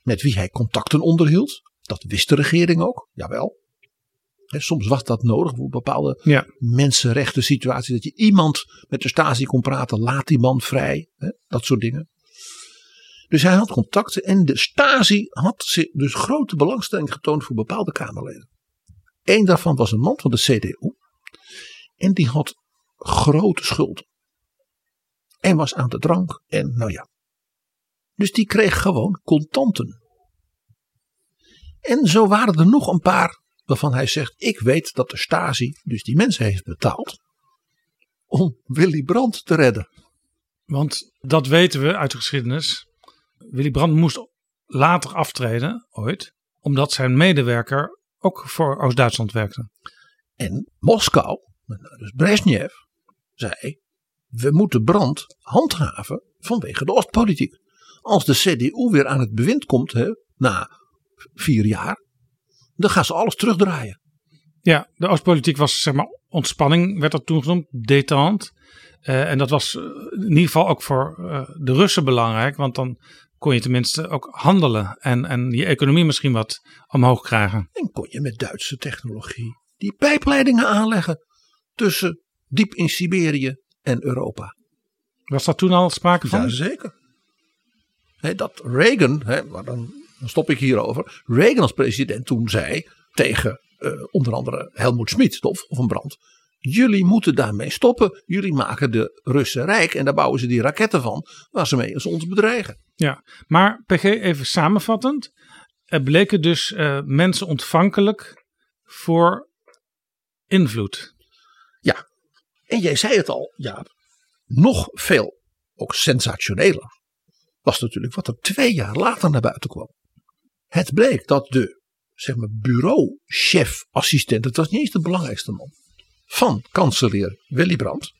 met wie hij contacten onderhield, dat wist de regering ook, jawel. Soms was dat nodig voor bepaalde Ja. mensenrechten situaties, dat je iemand met de Stasi kon praten, laat die man vrij, dat soort dingen. Dus hij had contacten en de Stasi had dus grote belangstelling getoond voor bepaalde Kamerleden. Eén daarvan was een man van de CDU en die had grote schulden. En was aan de drank en nou ja. Dus die kreeg gewoon contanten. En zo waren er nog een paar waarvan hij zegt: Ik weet dat de Stasi dus die mensen heeft betaald. om Willy Brandt te redden. Want dat weten we uit de geschiedenis. Willy Brandt moest later aftreden, ooit, omdat zijn medewerker ook voor Oost-Duitsland werkte. En Moskou, dus Brezhnev, zei: We moeten Brandt handhaven vanwege de Oostpolitiek. Als de CDU weer aan het bewind komt hè, na vier jaar, dan gaan ze alles terugdraaien. Ja, de Oostpolitiek was zeg maar ontspanning, werd dat toen genoemd, détente. Eh, en dat was eh, in ieder geval ook voor eh, de Russen belangrijk, want dan kon je tenminste ook handelen en, en je economie misschien wat omhoog krijgen. En kon je met Duitse technologie die pijpleidingen aanleggen tussen diep in Siberië en Europa. Was dat toen al sprake van? Ja, zeker. Hè, dat Reagan, maar dan, dan stop ik hierover. Reagan als president toen zei tegen eh, onder andere Helmoet Schmid of, of een brand. Jullie moeten daarmee stoppen. Jullie maken de Russen rijk en daar bouwen ze die raketten van waar ze mee ons bedreigen. Ja, maar PG even samenvattend. Er bleken dus eh, mensen ontvankelijk voor invloed. En jij zei het al, Jaap. Nog veel, ook sensationeler, was natuurlijk wat er twee jaar later naar buiten kwam. Het bleek dat de zeg maar, bureauchef, assistent, het was niet eens de belangrijkste man, van kanselier Willy Brandt,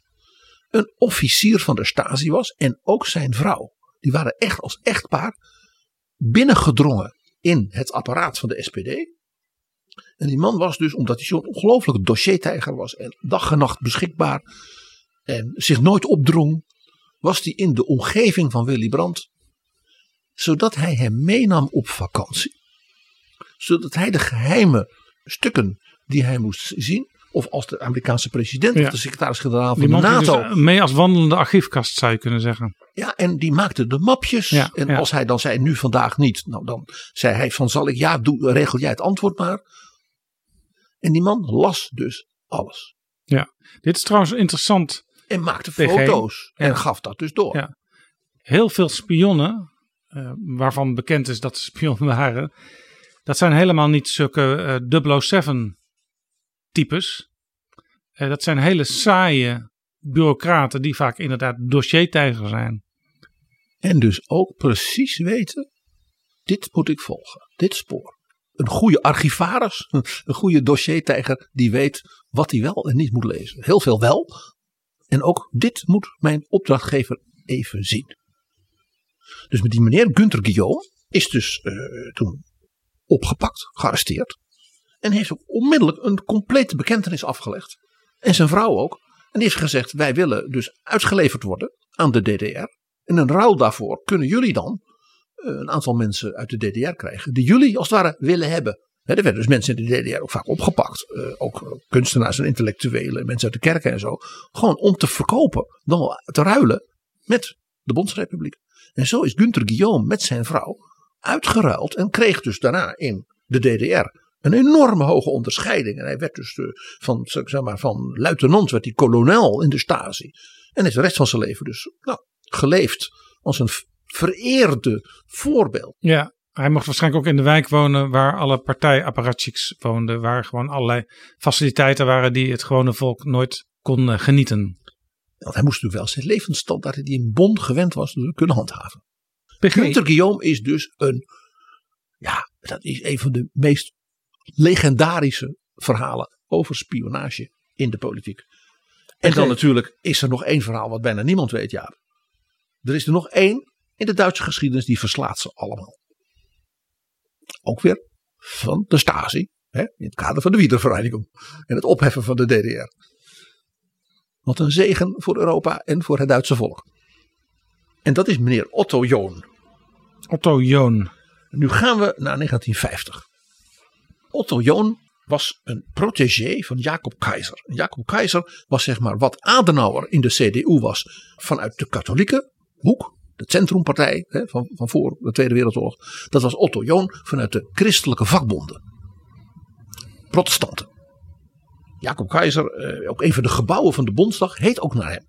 een officier van de Stasi was en ook zijn vrouw. Die waren echt als echtpaar binnengedrongen in het apparaat van de SPD. En die man was dus, omdat hij zo'n ongelofelijke dossiertijger was en dag en nacht beschikbaar en zich nooit opdrong, was hij in de omgeving van Willy Brandt, zodat hij hem meenam op vakantie. Zodat hij de geheime stukken die hij moest zien, of als de Amerikaanse president Ja. of de secretaris-generaal van de NATO. dus mee als wandelende archiefkast zou je kunnen zeggen. Ja, en die maakte de mapjes. Ja, en ja. als hij dan zei, nu vandaag niet. Nou, dan zei hij van, zal ik, ja, doe, regel jij het antwoord maar. En die man las dus alles. Ja, dit is trouwens interessant. En maakte PG. foto's. En Ja. gaf dat dus door. Ja. Heel veel spionnen, eh, waarvan bekend is dat ze spionnen waren, dat zijn helemaal niet zulke eh 007 types. Eh, dat zijn hele saaie bureaucraten die vaak inderdaad dossiertijger zijn. En dus ook precies weten, dit moet ik volgen. Dit spoor. Een goede archivaris, een goede dossiertijger die weet wat hij wel en niet moet lezen. Heel veel wel. En ook dit moet mijn opdrachtgever even zien. Dus met die meneer Gunther Guillaume is dus eh, toen opgepakt, gearresteerd. En heeft ook onmiddellijk een complete bekentenis afgelegd. En zijn vrouw ook. En die heeft gezegd, wij willen dus uitgeleverd worden aan de DDR. En in ruil daarvoor kunnen jullie dan een aantal mensen uit de DDR krijgen. Die jullie als het ware willen hebben. Er werden dus mensen in de DDR ook vaak opgepakt. eh, ook eh, kunstenaars en intellectuelen, mensen uit de kerken en zo. Gewoon om te verkopen, dan te ruilen met de Bondsrepubliek. En zo is Gunther Guillaume met zijn vrouw uitgeruild. En kreeg dus daarna in de DDR een enorme hoge onderscheiding. En hij werd dus eh, van, zeg maar, van luitenant, werd hij kolonel in de Stasi. En heeft de rest van zijn leven dus nou, geleefd als een vereerde voorbeeld. Ja, hij mocht waarschijnlijk ook in de wijk wonen waar alle partijapparatchiks woonden. Waar gewoon allerlei faciliteiten waren die het gewone volk nooit kon genieten. Want hij moest natuurlijk wel zijn levensstandaard die in Bonn gewend was kunnen handhaven. Gunther Guillaume is dus een, ja, dat is een van de meest legendarische verhalen over spionage in de politiek. En dan natuurlijk is er nog één verhaal wat bijna niemand weet, ja. Er is er nog één in de Duitse geschiedenis die verslaat ze allemaal. Ook weer van de Stasi, hè, in het kader van de Wiedervereinigung en het opheffen van de DDR. Wat een zegen voor Europa en voor het Duitse volk. En dat is meneer Otto Joon. Otto Joon. Nu gaan we naar 1950. Otto Joon was een protégé van Jacob Keizer. Jacob Keizer was zeg maar wat Adenauer in de CDU was vanuit de katholieke hoek. De centrumpartij hè, van, van voor de Tweede Wereldoorlog. Dat was Otto Joon vanuit de christelijke vakbonden. Protestanten. Jacob Keizer, eh, ook een van de gebouwen van de Bondsdag, heet ook naar hem.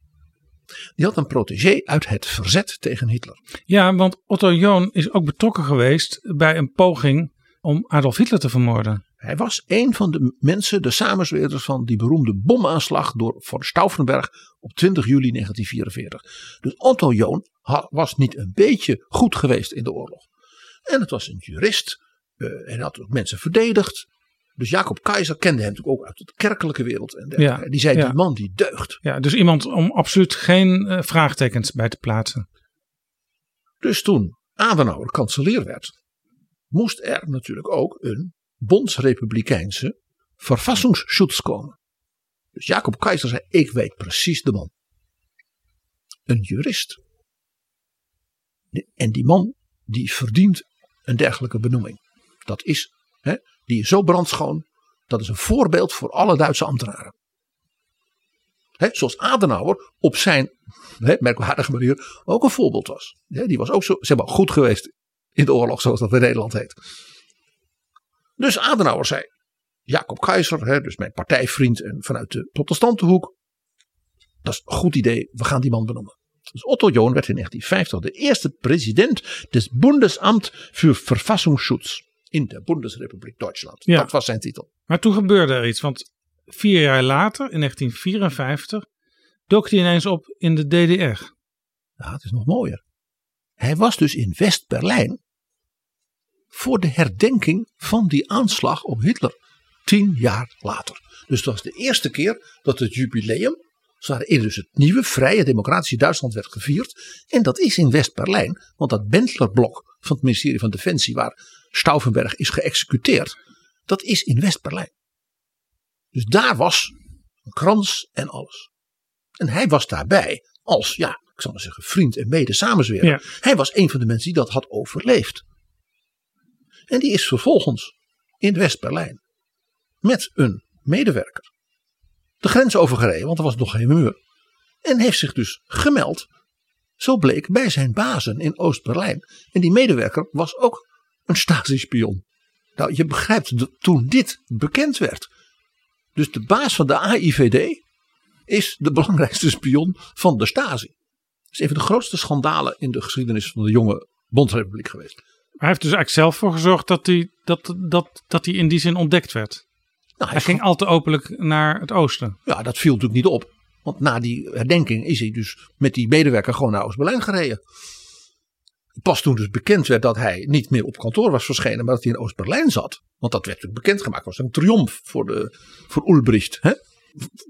Die had een protégé uit het verzet tegen Hitler. Ja, want Otto Joon is ook betrokken geweest bij een poging om Adolf Hitler te vermoorden. Hij was een van de mensen, de samenzweerders van die beroemde bomaanslag door von Stauffenberg op 20 juli 1944. Dus Otto Joon was niet een beetje goed geweest in de oorlog. En het was een jurist eh, en had ook mensen verdedigd. Dus Jacob Keizer kende hem natuurlijk ook uit de kerkelijke wereld. En dergelijke. Ja, die zei, ja. die man die deugt. Ja, dus iemand om absoluut geen eh, vraagtekens bij te plaatsen. Dus toen Adenauer kanselier werd, moest er natuurlijk ook een bondsrepublikeinse verfassingsschutz komen. Dus Jacob Keizer zei, ik weet precies de man. Een jurist. En die man, die verdient een dergelijke benoeming. Dat is, hè, die is zo brandschoon, dat is een voorbeeld voor alle Duitse ambtenaren. Hè, zoals Adenauer op zijn hè, merkwaardige manier ook een voorbeeld was. Hè, die was ook zo zeg maar, goed geweest in de oorlog, zoals dat in Nederland heet. Dus Adenauer zei, Jacob Keizer, hè, dus mijn partijvriend en vanuit de protestantenhoek. Dat is een goed idee, we gaan die man benoemen. Dus Otto Joon werd in 1950 de eerste president des Bundesamt für Verfassungsschutz in de Bundesrepublik Duitsland. Ja. Dat was zijn titel. Maar toen gebeurde er iets, want vier jaar later, in 1954, dook hij ineens op in de DDR. Nou, het is nog mooier. Hij was dus in West-Berlijn voor de herdenking van die aanslag op Hitler. Tien jaar later. Dus het was de eerste keer dat het jubileum, waarin dus het nieuwe, vrije, democratische Duitsland werd gevierd. En dat is in West-Berlijn, want dat Bentlerblok van het ministerie van Defensie, waar Stauffenberg is geëxecuteerd, dat is in West-Berlijn. Dus daar was een krans en alles. En hij was daarbij als, ja, ik zal maar zeggen, vriend en mede samenzweerder. Ja. Hij was een van de mensen die dat had overleefd. En die is vervolgens in West-Berlijn met een medewerker de grens overgereden, want er was nog geen muur. En heeft zich dus gemeld, zo bleek, bij zijn bazen in Oost-Berlijn. En die medewerker was ook een Stasi-spion. Nou, je begrijpt, toen dit bekend werd. Dus de baas van de AIVD is de belangrijkste spion van de Stasi. Dat is een van de grootste schandalen in de geschiedenis van de jonge Bondsrepubliek geweest. Hij heeft dus eigenlijk zelf voor gezorgd dat hij, dat, dat, dat hij in die zin ontdekt werd. Nou, hij ging al te openlijk naar het oosten. Ja, dat viel natuurlijk niet op. Want na die herdenking is hij dus met die medewerker gewoon naar Oost-Berlijn gereden. Pas toen dus bekend werd dat hij niet meer op kantoor was verschenen, maar dat hij in Oost-Berlijn zat. Want dat werd natuurlijk bekendgemaakt. was een triomf voor, de, voor Ulbricht. Hè?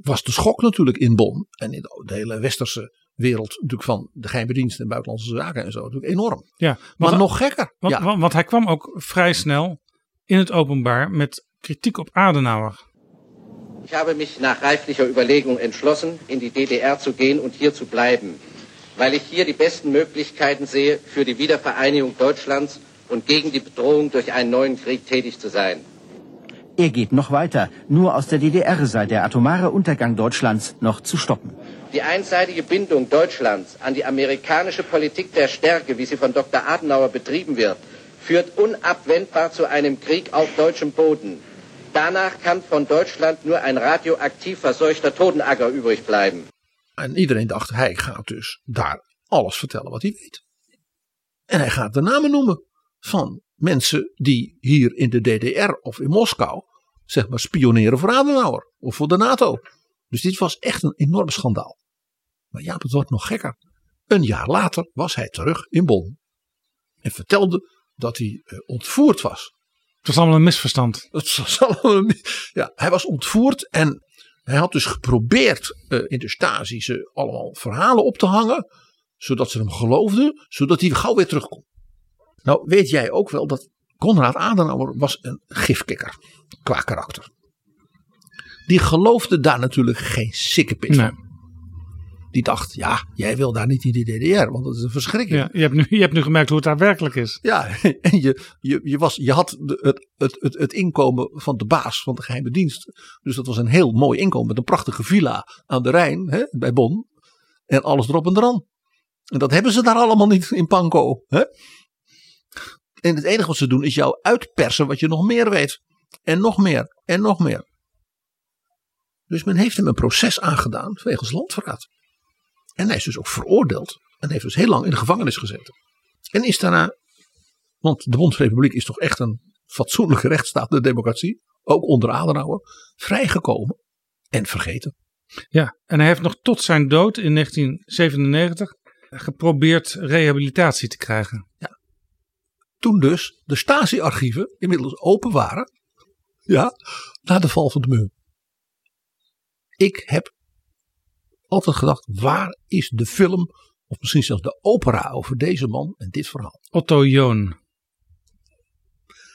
Was de schok natuurlijk in Bonn. En in de, hele westerse wereld natuurlijk van de geheime dienst en buitenlandse zaken en zo. Natuurlijk enorm. Ja, maar nog gekker. Want, ja. want, want hij kwam ook vrij snel in het openbaar met kritiek op Adenauer. Ich habe mich nach reiflicher Überlegung entschlossen, in die DDR zu gehen und hier zu bleiben, weil ich hier die besten Möglichkeiten sehe, für die Wiedervereinigung Deutschlands und gegen die Bedrohung durch einen neuen Krieg tätig zu sein. Er geht noch weiter. Nur aus der DDR sei der atomare Untergang Deutschlands noch zu stoppen. Die einseitige Bindung Deutschlands an die amerikanische Politik der Stärke, wie sie von Dr. Adenauer betrieben wird, führt unabwendbar zu einem Krieg auf deutschem Boden. Danach kann von Deutschland nur ein radioaktiv verseuchter Totenacker übrig bleiben. En iedereen dacht, hij gaat dus daar alles vertellen wat hij weet. En hij gaat de namen noemen van mensen die hier in de DDR of in Moskou, zeg maar, spioneren voor Adenauer of voor de NATO. Dus dit was echt een enorm schandaal. Maar ja, het wordt nog gekker. Een jaar later was hij terug in Bonn. En vertelde dat hij eh, ontvoerd was. Het was allemaal een misverstand. Het was allemaal een- ja, hij was ontvoerd en hij had dus geprobeerd eh, in de Stasi ze allemaal verhalen op te hangen. Zodat ze hem geloofden, zodat hij gauw weer terugkomt. Nou weet jij ook wel dat Konrad Adenauer was een gifkikker qua karakter. Die geloofde daar natuurlijk geen sikkepit van. Die dacht, ja, jij wil daar niet in die DDR, want dat is een verschrikking. Ja, je, hebt nu, je hebt nu gemerkt hoe het daar werkelijk is. Ja, en je, je, je, was, je had de, het, het, het, het inkomen van de baas van de geheime dienst. Dus dat was een heel mooi inkomen met een prachtige villa aan de Rijn hè, bij Bonn. En alles erop en eraan. En dat hebben ze daar allemaal niet in Panko. Hè? En het enige wat ze doen is jou uitpersen wat je nog meer weet. En nog meer. En nog meer. Dus men heeft hem een proces aangedaan wegens landverraad. En hij is dus ook veroordeeld. En heeft dus heel lang in de gevangenis gezeten. En is daarna, want de Bondsrepubliek is toch echt een fatsoenlijke rechtsstaat, de democratie, ook onder Adenauer, vrijgekomen en vergeten. Ja, en hij heeft nog tot zijn dood in 1997 geprobeerd rehabilitatie te krijgen. Ja. Toen dus de Stasi-archieven inmiddels open waren, ja, na de val van de muur. Ik heb altijd gedacht, waar is de film, of misschien zelfs de opera over deze man en dit verhaal? Otto Joon.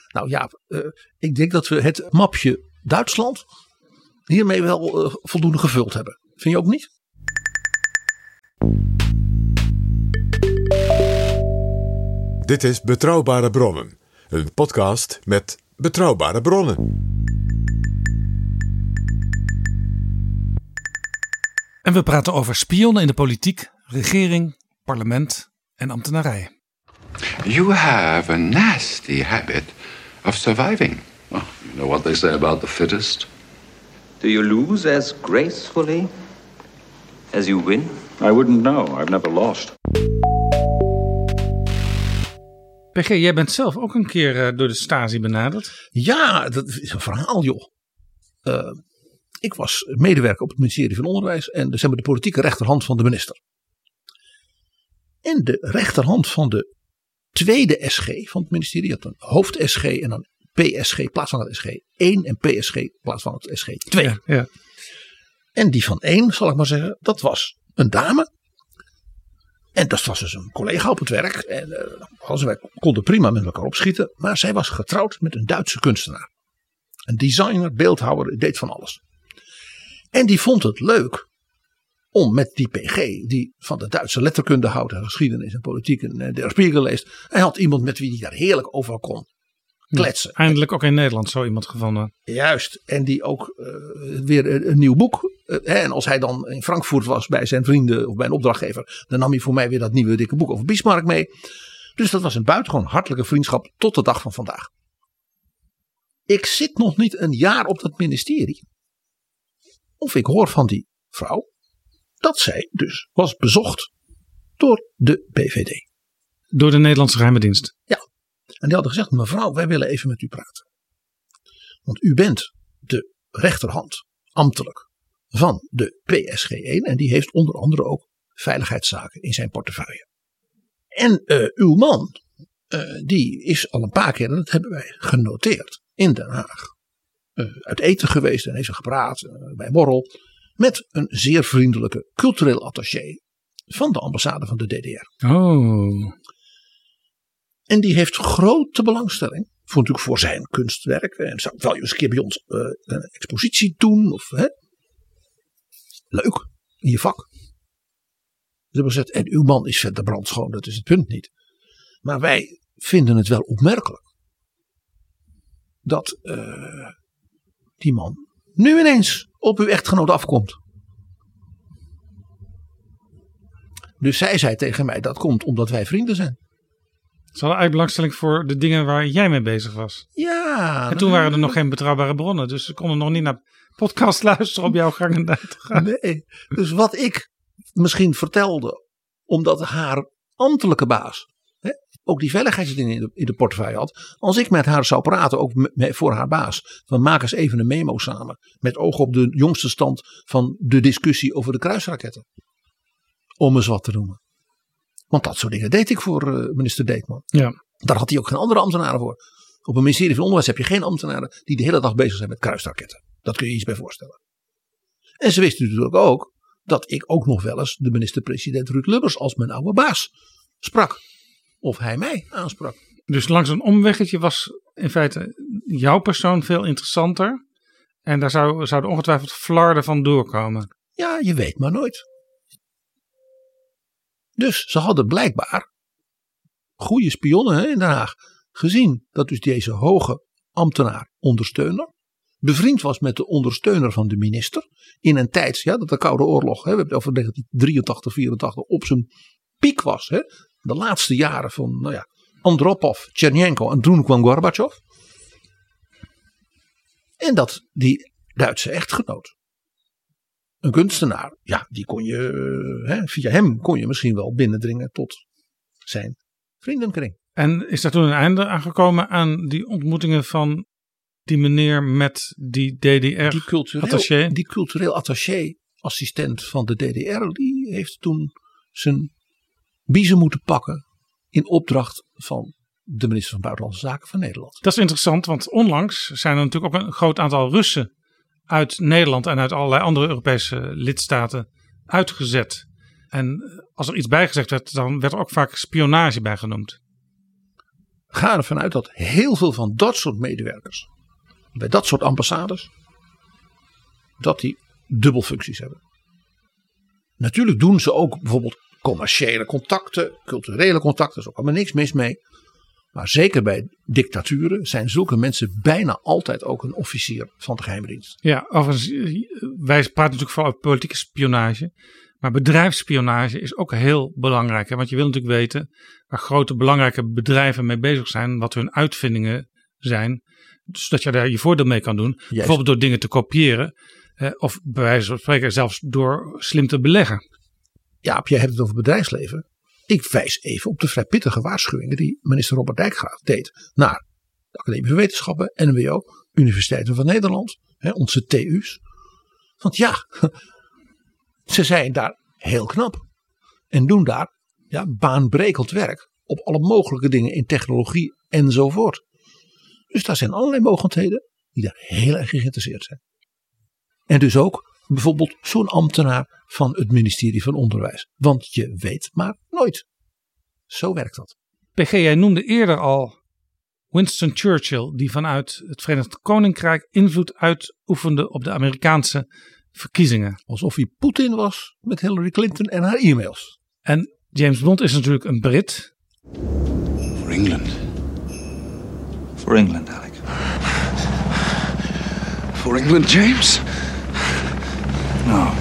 Nou ja, uh, ik denk dat we het mapje Duitsland hiermee wel uh, voldoende gevuld hebben. Vind je ook niet? Dit is Betrouwbare Bronnen, een podcast met betrouwbare bronnen. En we praten over spionnen in de politiek, regering, parlement en ambtenarij. You have a nasty habit of surviving. Well, you know what they say about the fittest? Do you lose as gracefully as you win? I wouldn't know. I've never lost. PG, jij bent zelf ook een keer eh, door de Stasi benaderd. Ja, dat is een verhaal joh. Uh, ik was medewerker op het ministerie van Onderwijs en zeg maar, de politieke rechterhand van de minister. En de rechterhand van de tweede SG van het ministerie, je had een hoofd-SG en een PSG plaatsvangend SG 1 en PSG plaatsvangend SG 2. Ja, ja. En die van 1, zal ik maar zeggen, dat was een dame. En dat was dus een collega op het werk. En uh, wij konden prima met elkaar opschieten. Maar zij was getrouwd met een Duitse kunstenaar. Een designer, beeldhouwer, deed van alles. En die vond het leuk om met die PG, die van de Duitse letterkunde houdt en geschiedenis en politiek en uh, der Spiegel leest. Hij had iemand met wie hij daar heerlijk over kon kletsen. Ja, eindelijk ook in Nederland zo iemand gevonden. Juist, en die ook uh, weer een, een, nieuw boek. Uh, en als hij dan in Frankfurt was bij zijn vrienden of bij een opdrachtgever, dan nam hij voor mij weer dat nieuwe dikke boek over Bismarck mee. Dus dat was een buitengewoon hartelijke vriendschap tot de dag van vandaag. Ik zit nog niet een jaar op dat ministerie. Of ik hoor van die vrouw dat zij dus was bezocht door de BVD. Door de Nederlandse geheime dienst? Ja. En die hadden gezegd, mevrouw, wij willen even met u praten. Want u bent de rechterhand, ambtelijk, van de PSG1. En die heeft onder andere ook veiligheidszaken in zijn portefeuille. En uh, uw man, uh, die is al een paar keer, en dat hebben wij genoteerd, in Den Haag. Uh, uit eten geweest en heeft ze gepraat bij borrel. Met een zeer vriendelijke cultureel attaché van de ambassade van de DDR. Oh. En die heeft grote belangstelling. Voor, natuurlijk voor zijn kunstwerk. En zou wel eens een keer bij ons uh, een expositie doen. Of, hè? Leuk. In je vak. Ze hebben gezegd, en uw man is verder brandschoon. Dat is het punt niet. Maar wij vinden het wel opmerkelijk. Dat uh, die man nu ineens op uw echtgenoot afkomt. Dus zij zei tegen mij, dat komt omdat wij vrienden zijn. Ze hadden eigenlijk belangstelling voor de dingen waar jij mee bezig was. Ja. En toen waren er nog geen betrouwbare bronnen. Dus ze konden nog niet naar podcast luisteren op jouw gang en te gaan. Nee. Dus wat ik misschien vertelde, omdat haar ambtelijke baas ook die veiligheidsdingen in de, in de portefeuille had. Als ik met haar zou praten, ook me, voor haar baas. Dan maak eens even een memo samen. Met oog op de jongste stand van de discussie over de kruisraketten. Om eens wat te noemen. Want dat soort dingen deed ik voor uh, minister Deetman. Ja. Daar had hij ook geen andere ambtenaren voor. Op een ministerie van Onderwijs heb je geen ambtenaren die de hele dag bezig zijn met kruisraketten. Dat kun je je iets bij voorstellen. En ze wisten natuurlijk ook dat ik ook nog wel eens de minister-president Ruud Lubbers als mijn oude baas sprak. Of hij mij aansprak. Dus langs een omweggetje was in feite jouw persoon veel interessanter. En daar zou, zouden ongetwijfeld flarden van doorkomen. Ja, je weet maar nooit. Dus ze hadden blijkbaar goede spionnen hè, in Den Haag gezien dat dus deze hoge ambtenaar ondersteuner bevriend was met de ondersteuner van de minister in een tijd ja, dat de Koude Oorlog, hè, we hebben het over 1983, 84 op zijn piek was. Hè, de laatste jaren van nou ja, Andropov, Chernenko en toen kwam Gorbachev. En dat die Duitse echtgenoot een kunstenaar, ja, die kon je, hè, via hem kon je misschien wel binnendringen tot zijn vriendenkring. En is daar toen een einde aangekomen aan die ontmoetingen van die meneer met die DDR die cultureel, attaché? Die cultureel attaché, assistent van de DDR, die heeft toen zijn biezen moeten pakken in opdracht van de minister van Buitenlandse Zaken van Nederland. Dat is interessant, want onlangs zijn er natuurlijk ook een groot aantal Russen uit Nederland en uit allerlei andere Europese lidstaten uitgezet. En als er iets bijgezegd werd, dan werd er ook vaak spionage bij genoemd. Ga ervan uit dat heel veel van dat soort medewerkers, bij dat soort ambassades, dat die dubbelfuncties hebben. Natuurlijk doen ze ook bijvoorbeeld commerciële contacten, culturele contacten, er is ook allemaal niks mis mee. Maar zeker bij dictaturen zijn zulke mensen bijna altijd ook een officier van de geheimdienst. Ja, overigens, wij praten natuurlijk vooral over politieke spionage. Maar bedrijfsspionage is ook heel belangrijk. Hè? Want je wil natuurlijk weten waar grote belangrijke bedrijven mee bezig zijn. Wat hun uitvindingen zijn. Zodat je daar je voordeel mee kan doen. Juist. Bijvoorbeeld door dingen te kopiëren. Of bij wijze van spreken zelfs door slim te beleggen. Ja, jij hebt het over bedrijfsleven. Ik wijs even op de vrij pittige waarschuwingen die minister Robert Dijkgraaf deed naar de Academie van Wetenschappen, NWO, Universiteiten van Nederland, hè, onze TU's. Want ja, ze zijn daar heel knap en doen daar ja, baanbrekend werk op alle mogelijke dingen in technologie enzovoort. Dus daar zijn allerlei mogelijkheden die daar heel erg geïnteresseerd zijn. En dus ook bijvoorbeeld zo'n ambtenaar van het ministerie van Onderwijs. Want je weet maar nooit. Zo werkt dat. PG, jij noemde eerder al Winston Churchill, die vanuit het Verenigd Koninkrijk invloed uitoefende op de Amerikaanse verkiezingen. Alsof hij Poetin was met Hillary Clinton en haar e-mails. En James Bond is natuurlijk een Brit. For England. For England, Alec. For England, James? No.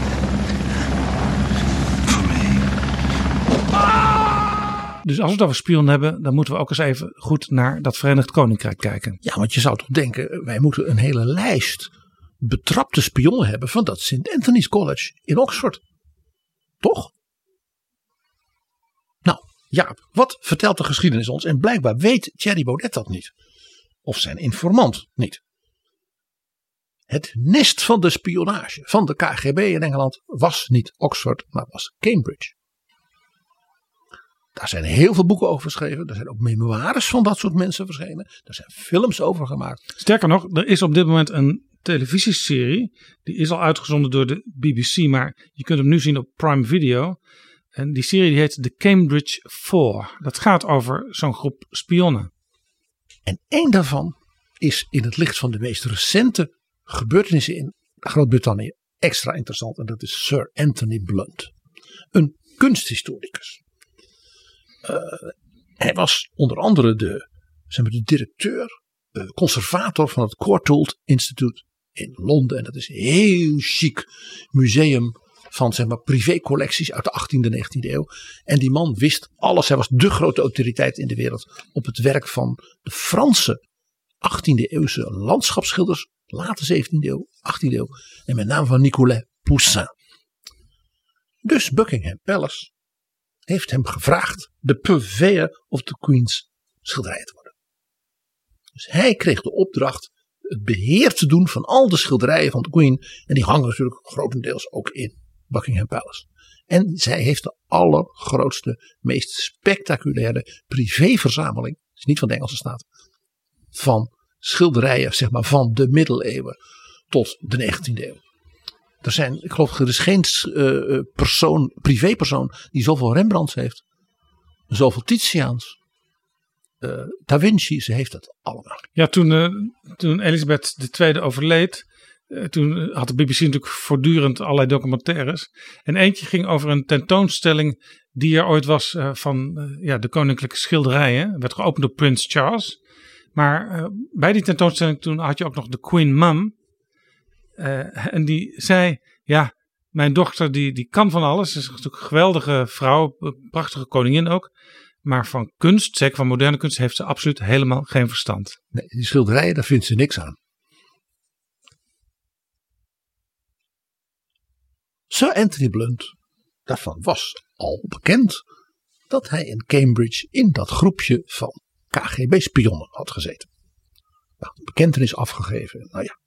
Dus als we het over spion hebben, dan moeten we ook eens even goed naar dat Verenigd Koninkrijk kijken. Ja, want je zou toch denken, wij moeten een hele lijst betrapte spionnen hebben van dat St. Anthony's College in Oxford. Toch? Nou, ja, wat vertelt de geschiedenis ons? En blijkbaar weet Thierry Baudet dat niet. Of zijn informant niet. Het nest van de spionage van de KGB in Engeland was niet Oxford, maar was Cambridge. Daar zijn heel veel boeken over geschreven. Er zijn ook memoires van dat soort mensen verschenen. Er zijn films over gemaakt. Sterker nog, er is op dit moment een televisieserie. Die is al uitgezonden door de BBC, maar je kunt hem nu zien op Prime Video. En die serie die heet The Cambridge Four. Dat gaat over zo'n groep spionnen. En één daarvan is in het licht van de meest recente gebeurtenissen in Groot-Brittannië extra interessant. En dat is Sir Anthony Blunt. Een kunsthistoricus. Uh, hij was onder andere de, zeg maar, de directeur, uh, conservator van het Courtauld Institute in Londen. En dat is een heel chic museum van zeg maar, privécollecties uit de 18e en 19e eeuw. En die man wist alles. Hij was de grote autoriteit in de wereld op het werk van de Franse 18e eeuwse landschapsschilders. Late 17e eeuw, 18e eeuw. En met name van Nicolas Poussin. Dus Buckingham Palace heeft hem gevraagd de purveyor of the Queen's schilderijen te worden. Dus hij kreeg de opdracht het beheer te doen van al de schilderijen van de Queen. En die hangen natuurlijk grotendeels ook in Buckingham Palace. En zij heeft de allergrootste, meest spectaculaire privéverzameling, is niet van de Engelse staat, van schilderijen zeg maar, van de middeleeuwen tot de 19e eeuw. Er zijn, ik geloof, er is geen uh, persoon, privépersoon die zoveel Rembrandts heeft, zoveel Titiaans, uh, Da Vinci, heeft het allemaal. Ja, toen, toen Elisabeth II overleed, toen had de BBC natuurlijk voortdurend allerlei documentaires. En eentje ging over een tentoonstelling die er ooit was van ja, de koninklijke schilderijen. werd geopend door Prins Charles. Maar bij die tentoonstelling toen had je ook nog de Queen Mum. en die zei, ja, mijn dochter die, die kan van alles. Ze is natuurlijk een geweldige vrouw, prachtige koningin ook. Maar van kunst, zeker van moderne kunst, heeft ze absoluut helemaal geen verstand. Nee, die schilderijen, daar vindt ze niks aan. Sir Anthony Blunt, daarvan was al bekend dat hij in Cambridge in dat groepje van KGB-spionnen had gezeten. Nou, de bekentenis afgegeven, nou ja.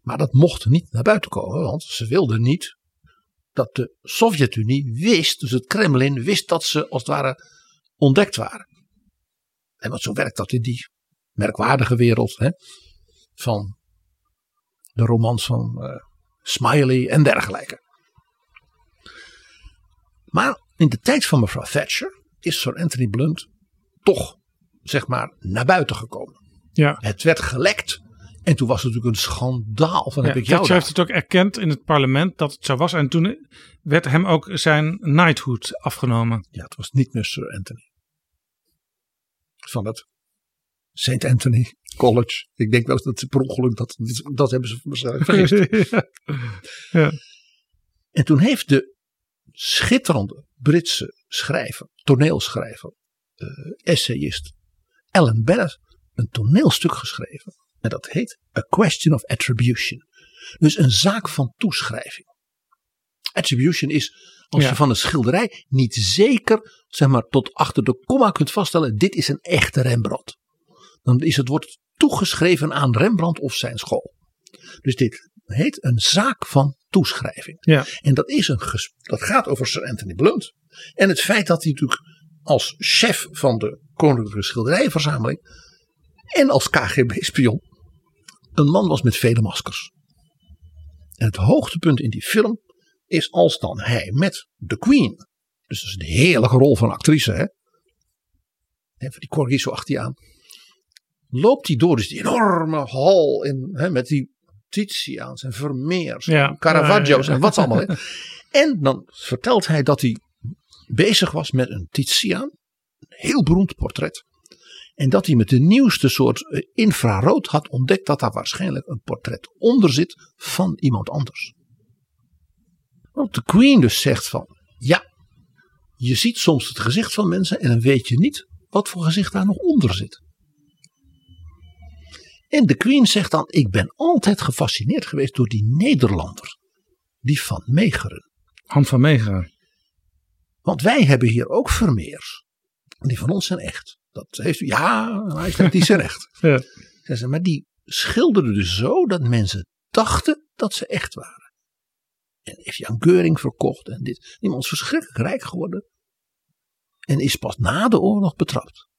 Maar dat mocht niet naar buiten komen, want ze wilden niet dat de Sovjet-Unie wist, dus het Kremlin wist dat ze als het ware ontdekt waren. En wat zo werkt dat in die merkwaardige wereld hè, van de romans van uh, Smiley en dergelijke. Maar in de tijd van mevrouw Thatcher is Sir Anthony Blunt toch zeg maar naar buiten gekomen. Ja. Het werd gelekt en toen was het natuurlijk een schandaal. Van, ja, heb ik jou Thatcher heeft het ook erkend in het parlement dat het zo was. En toen werd hem ook zijn knighthood afgenomen. Ja, het was niet meer Sir Anthony. Van het St. Anthony College. Ik denk wel dat ze per ongeluk, dat, dat hebben ze waarschijnlijk vergist. ja. ja. En toen heeft de schitterende Britse schrijver, toneelschrijver, uh, essayist Ellen Bennett een toneelstuk geschreven en dat heet A Question of Attribution. Dus een zaak van toeschrijving. Attribution is Als Ja. je van een schilderij niet zeker, zeg maar, tot achter de komma kunt vaststellen, dit is een echte Rembrandt. Dan is het wordt toegeschreven aan Rembrandt of zijn school. Dus dit heet een zaak van toeschrijving. Ja. En dat, is een dat gaat over Sir Anthony Blunt. En het feit dat hij natuurlijk als chef van de Koninklijke Schilderijenverzameling en als KGB-spion een man was met vele maskers. En het hoogtepunt in die film is als dan hij met de Queen, dus dat is een heerlijke rol van actrice, hè? Van die corgi zo achter je aan. Loopt hij door dus die enorme hal in, hè, met die Titiaans en Vermeers Ja. en Caravaggio's en wat allemaal. Hè. En dan vertelt hij dat hij bezig was met een Titiaan, een heel beroemd portret. En dat hij met de nieuwste soort eh, infrarood had ontdekt dat daar waarschijnlijk een portret onder zit van iemand anders. Want de Queen dus zegt van, ja, je ziet soms het gezicht van mensen en dan weet je niet wat voor gezicht daar nog onder zit. En de Queen zegt dan, ik ben altijd gefascineerd geweest door die Nederlander, die van Meegeren. Han van Meegeren. Want wij hebben hier ook Vermeers. Die van ons zijn echt. Dat heeft u, ja, majesteit, die zijn echt. Ja. Ze, Maar die schilderden dus zo dat mensen dachten dat ze echt waren. En heeft Jan Geuring verkocht en dit. Die man is verschrikkelijk rijk geworden. En is pas na de oorlog betrapt.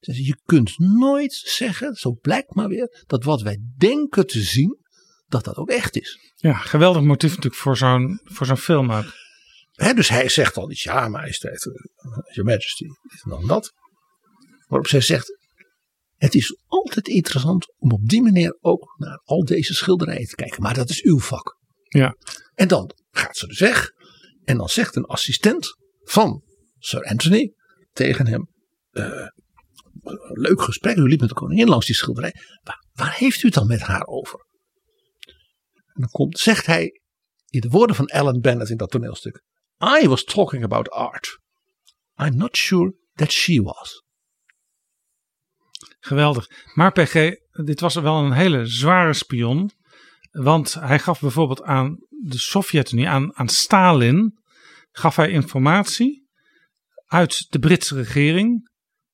Je kunt nooit zeggen, zo blijkt maar weer, dat wat wij denken te zien, dat dat ook echt is. Ja, geweldig motief natuurlijk voor zo'n voor zo'n film ook. Dus hij zegt al iets, ja, majesteit, eh, your majesty, dit en dan dat. Waarop zij zegt, het is altijd interessant om op die manier ook naar al deze schilderijen te kijken. Maar dat is uw vak. Ja. En dan gaat ze dus weg. En dan zegt een assistent van Sir Anthony tegen hem, leuk gesprek, u liep met de koningin langs die schilderij. Waar, heeft u het dan met haar over? Dan komt, zegt hij in de woorden van Alan Bennett in dat toneelstuk. I was talking about art. I'm not sure that she was. Geweldig. Maar PG, dit was wel een hele zware spion. Want hij gaf bijvoorbeeld aan de Sovjet-Unie, aan, aan Stalin, gaf hij informatie uit de Britse regering.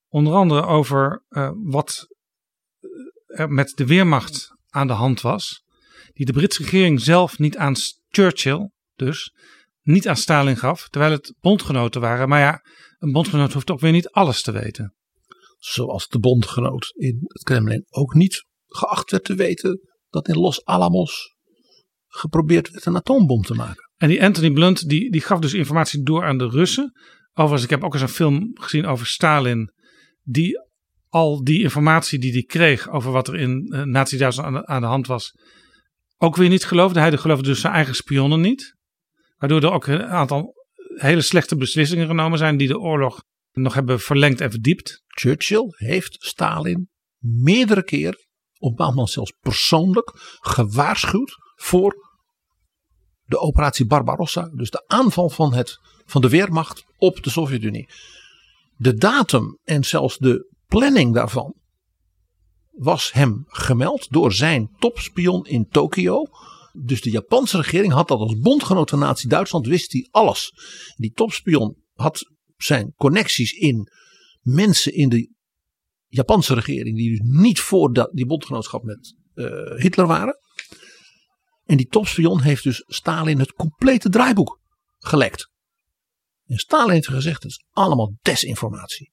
Onder andere over eh, wat er met de Weermacht aan de hand was. Die de Britse regering zelf niet aan Churchill, dus niet aan Stalin gaf. Terwijl het bondgenoten waren. Maar ja, een bondgenoot hoeft ook weer niet alles te weten. Zoals de bondgenoot in het Kremlin ook niet geacht werd te weten dat in Los Alamos geprobeerd werd een atoombom te maken. En die Anthony Blunt die, die gaf dus informatie door aan de Russen. Overigens, ik heb ook eens een film gezien over Stalin. Die al die informatie die hij kreeg over wat er in uh, Nazi-Duitsland aan, de- hand was. Ook weer niet geloofde. Hij geloofde dus zijn eigen spionnen niet. Waardoor er ook een aantal hele slechte beslissingen genomen zijn. Die de oorlog nog hebben verlengd en verdiept. Churchill heeft Stalin meerdere keer, op moment zelfs persoonlijk, gewaarschuwd voor de operatie Barbarossa. Dus de aanval van, het, van de Weermacht op de Sovjet-Unie. De datum en zelfs de planning daarvan was hem gemeld door zijn topspion in Tokio. Dus de Japanse regering had dat als bondgenoot van Nazi-Duitsland, wist hij alles. Die topspion had zijn connecties in mensen in de Japanse regering, die dus niet voor die bondgenootschap met eh, Hitler waren. En die topspion heeft dus Stalin het complete draaiboek gelekt. En Stalin heeft gezegd: het is allemaal desinformatie.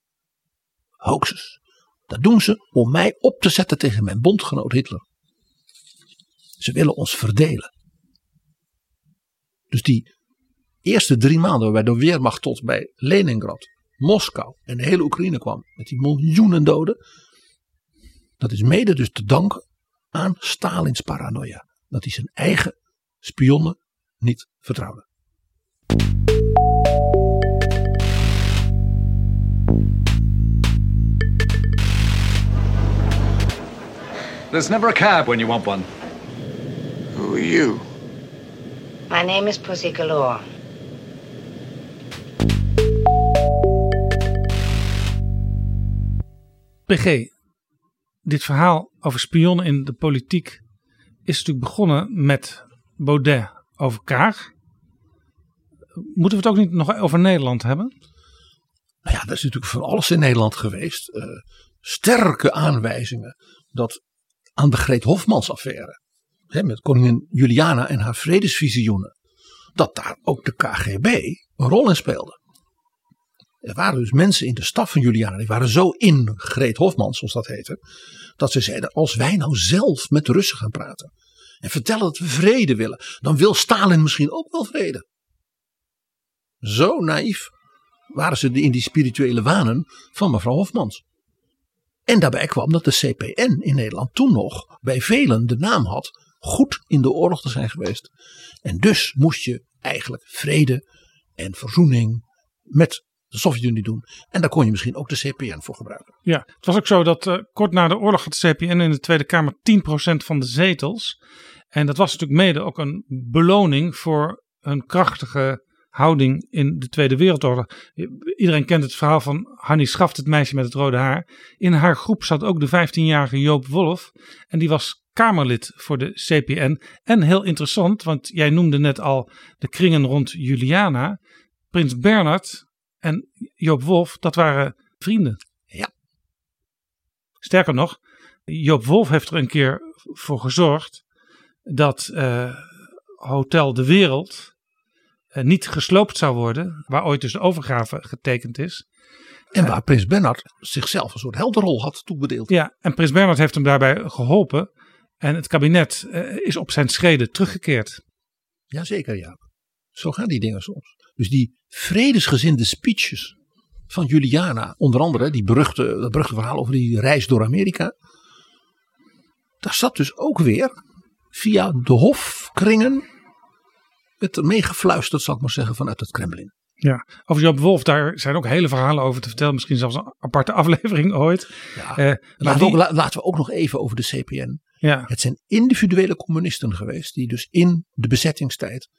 Hoaxes. Dat doen ze om mij op te zetten tegen mijn bondgenoot Hitler. Ze willen ons verdelen. Dus die eerste drie maanden waarbij de Weermacht tot bij Leningrad, Moskou en de hele Oekraïne kwam. Met die miljoenen doden. Dat is mede dus te danken aan Stalins paranoia. Dat hij zijn eigen spionnen niet vertrouwde. There's never a cab when you want one. Who are you? My name is Pussy Galore. PG, dit verhaal over spionnen in de politiek is natuurlijk begonnen met Baudet over Kaag. Moeten we het ook niet nog over Nederland hebben? Nou ja, er is natuurlijk van alles in Nederland geweest. Uh, sterke aanwijzingen dat aan de Greet Hofmans affaire. Hè, met koningin Juliana en haar vredesvisioenen. Dat daar ook de KGB een rol in speelde. Er waren dus mensen in de staf van Juliana, die waren zo in Greet Hofmans, zoals dat heette, dat ze zeiden: als wij nou zelf met de Russen gaan praten en vertellen dat we vrede willen, dan wil Stalin misschien ook wel vrede. Zo naïef waren ze in die spirituele wanen van mevrouw Hofmans. En daarbij kwam dat de CPN in Nederland toen nog bij velen de naam had goed in de oorlog te zijn geweest. En dus moest je eigenlijk vrede en verzoening met de Sovjet-Unie doen. En daar kon je misschien ook de CPN voor gebruiken. Ja, het was ook zo dat uh, kort na de oorlog had de CPN in de Tweede Kamer 10% van de zetels. En dat was natuurlijk mede ook een beloning voor een krachtige houding in de Tweede Wereldoorlog. Iedereen kent het verhaal van Hannie Schaft, het meisje met het rode haar. In haar groep zat ook de 15-jarige Joop Wolf. En die was Kamerlid voor de CPN. En heel interessant, want jij noemde net al de kringen rond Juliana. Prins Bernard en Joop Wolf, dat waren vrienden. Ja. Sterker nog, Joop Wolf heeft er een keer voor gezorgd dat uh, Hotel de Wereld niet gesloopt zou worden, waar ooit dus de overgave getekend is. En waar Prins Bernard zichzelf een soort helderrol had toebedeeld. Ja, en Prins Bernard heeft hem daarbij geholpen. En het kabinet uh, is op zijn schreden teruggekeerd. Jazeker, ja. Zo gaan die dingen soms. Dus die vredesgezinde speeches van Juliana, onder andere die beruchte, dat beruchte verhaal over die reis door Amerika. Daar zat dus ook weer via de hofkringen het meegefluisterd, zal ik maar zeggen, vanuit het Kremlin. Ja, over Joop Wolf, daar zijn ook hele verhalen over te vertellen. Misschien zelfs een aparte aflevering ooit. Ja, uh, laten, die... we ook, laten we ook nog even over de CPN. Ja. Het zijn individuele communisten geweest die dus in de bezettingstijd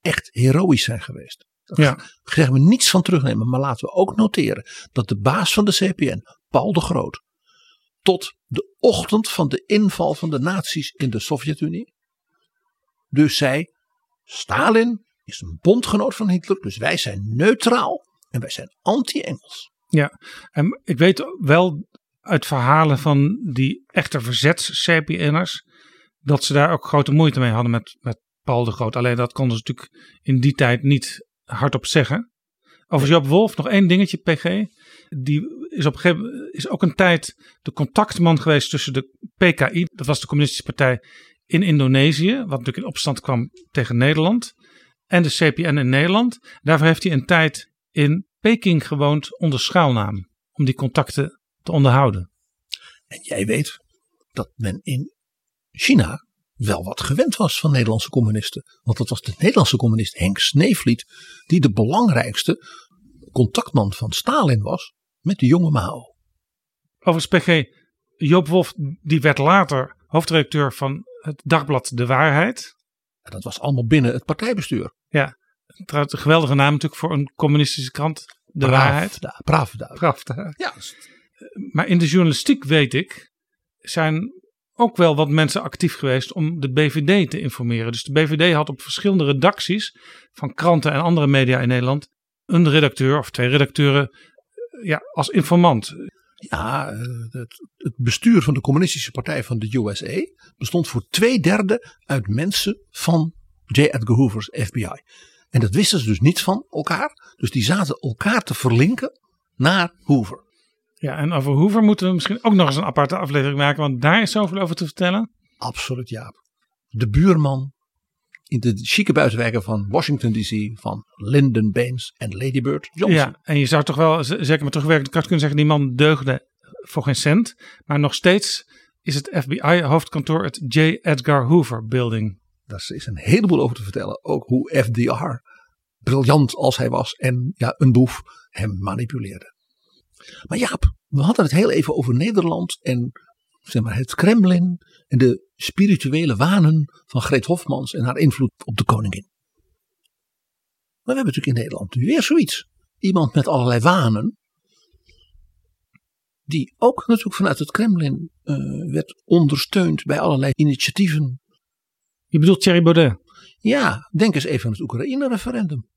echt heroïs zijn geweest. Daar ja. zeggen we niets van terugnemen. Maar laten we ook noteren dat de baas van de CPN, Paul de Groot, tot de ochtend van de inval van de nazi's in de Sovjet-Unie, dus zei: Stalin is een bondgenoot van Hitler, dus wij zijn neutraal en wij zijn anti-Engels. Ja, en ik weet wel uit verhalen van die echte verzets-CPN'ers dat ze daar ook grote moeite mee hadden met, met Paul de Groot. Alleen dat konden ze natuurlijk in die tijd niet hardop zeggen. Over Joop Wolf nog één dingetje, PG. Die is op een gegeven is ook een tijd de contactman geweest tussen de PKI, dat was de Communistische Partij in Indonesië, wat natuurlijk in opstand kwam tegen Nederland, en de CPN in Nederland. Daarvoor heeft hij een tijd in Peking gewoond onder schuilnaam, om die contacten te onderhouden. En jij weet dat men in China wel wat gewend was van Nederlandse communisten. Want dat was de Nederlandse communist Henk Sneevliet, die de belangrijkste contactman van Stalin was met de jonge Mao. Overigens, PG, Joop Wolf, die werd later hoofdredacteur van het dagblad De Waarheid. Dat was allemaal binnen het partijbestuur. Ja, trouwens een geweldige naam natuurlijk voor een communistische krant. De Waarheid. Pravda. Pravda. Ja. Maar in de journalistiek weet ik, zijn ook wel wat mensen actief geweest om de BVD te informeren. Dus de BVD had op verschillende redacties van kranten en andere media in Nederland een redacteur of twee redacteuren ja, als informant. Ja, het, het, bestuur van de Communistische Partij van de USA bestond voor twee derde uit mensen van J. Edgar Hoover's FBI. En dat wisten ze dus niet van elkaar. Dus die zaten elkaar te verlinken naar Hoover. Ja, en over Hoover moeten we misschien ook nog eens een aparte aflevering maken, want daar is zoveel over te vertellen. Absoluut, Jaap. De buurman in de chique buitenwijken van Washington DC van Lyndon Baines en Lady Bird Johnson. Ja, en je zou toch wel, zeker met terugwerkende kracht kunnen zeggen, die man deugde voor geen cent. Maar nog steeds is het FBI-hoofdkantoor het J. Edgar Hoover Building. Daar is een heleboel over te vertellen. Ook hoe FDR, briljant als hij was en ja, een boef, hem manipuleerde. Maar Jaap, we hadden het heel even over Nederland en zeg maar, het Kremlin en de spirituele wanen van Greet Hofmans en haar invloed op de koningin. Maar we hebben natuurlijk in Nederland nu weer zoiets. Iemand met allerlei wanen, die ook natuurlijk vanuit het Kremlin uh, werd ondersteund bij allerlei initiatieven. Je bedoelt Thierry Baudet? Ja, denk eens even aan het Oekraïne-referendum.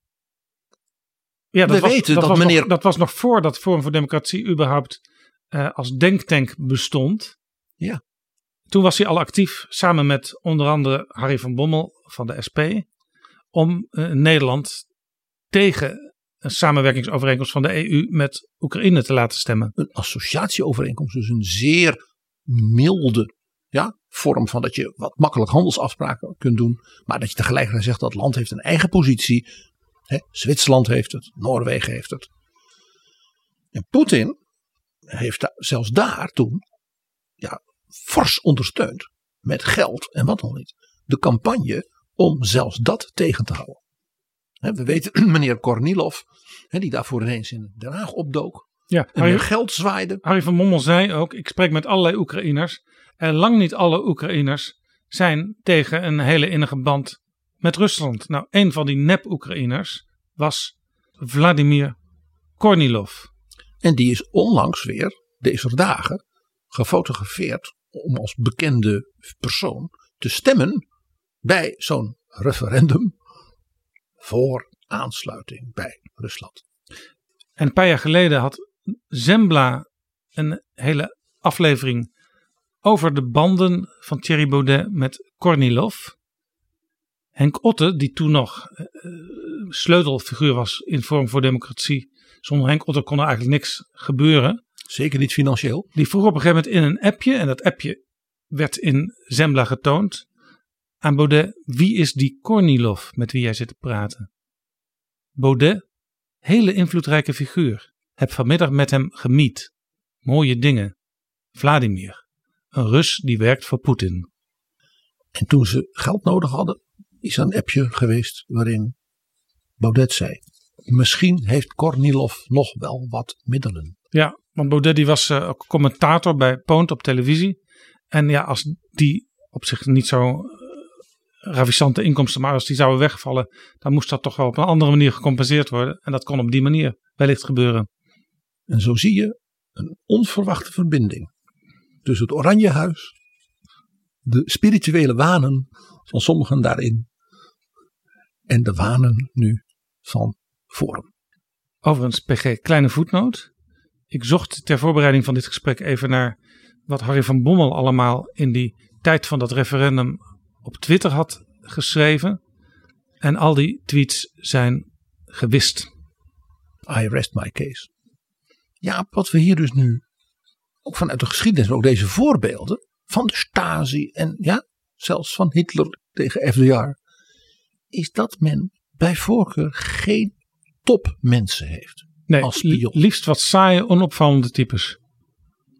Ja, dat We was, weten dat, dat was meneer- nog, dat was nog voordat Forum voor Democratie überhaupt eh, als denktank bestond. Ja. Toen was hij al actief samen met onder andere Harry van Bommel van de SP. Om eh, Nederland tegen een samenwerkingsovereenkomst van de EU met Oekraïne te laten stemmen. Een associatieovereenkomst, dus een zeer milde ja, vorm van dat je wat makkelijk handelsafspraken kunt doen. Maar dat je tegelijkertijd zegt dat land heeft een eigen positie. Hè, Zwitserland heeft het, Noorwegen heeft het. En Poetin heeft zelfs daar toen ja, fors ondersteund met geld en wat nog niet. De campagne om zelfs dat tegen te houden. We weten meneer Kornilov, die daarvoor ineens in Den Haag opdook. Ja, En geld zwaaide. Harry van Bommel zei ook: Ik spreek met allerlei Oekraïners. En lang niet alle Oekraïners zijn tegen een hele innige band met Rusland. Nou, een van die nep-Oekraïners was Vladimir Kornilov. En die is onlangs weer, deze dagen, gefotografeerd om als bekende persoon te stemmen bij zo'n referendum voor aansluiting bij Rusland. En een paar jaar geleden had Zembla een hele aflevering over de banden van Thierry Baudet met Kornilov. Henk Otte, die toen nog eh, sleutelfiguur was in Vorm voor Democratie. Zonder Henk Otte kon er eigenlijk niks gebeuren. Zeker niet financieel. Die vroeg op een gegeven moment in een appje, en dat appje werd in Zembla getoond, aan Baudet: wie is die Kornilov met wie jij zit te praten? Baudet, hele invloedrijke figuur. Heb vanmiddag met hem gemiet. Mooie dingen. Vladimir, een Rus die werkt voor Poetin. En toen ze geld nodig hadden, is er een appje geweest waarin Baudet zei: Misschien heeft Kornilov nog wel wat middelen. Ja, want Baudet die was eh, ook commentator bij Poont op televisie. En ja, als die op zich niet zo eh, ravissante inkomsten, maar als die zouden wegvallen, dan moest dat toch wel op een andere manier gecompenseerd worden. En dat kon op die manier wellicht gebeuren. En zo zie je een onverwachte verbinding tussen het Oranjehuis, de spirituele wanen van sommigen daarin en de wanen nu van Forum. Overigens, PG, kleine voetnoot. Ik zocht ter voorbereiding van dit gesprek even naar wat Harry van Bommel allemaal in die tijd van dat referendum op Twitter had geschreven. En al die tweets zijn gewist. I rest my case. Ja, wat we hier dus nu, ook vanuit de geschiedenis, ook deze voorbeelden van de Stasi en ja, zelfs van Hitler tegen FDR, is dat men bij voorkeur geen topmensen heeft Nee, als spion. liefst wat saaie, onopvallende types.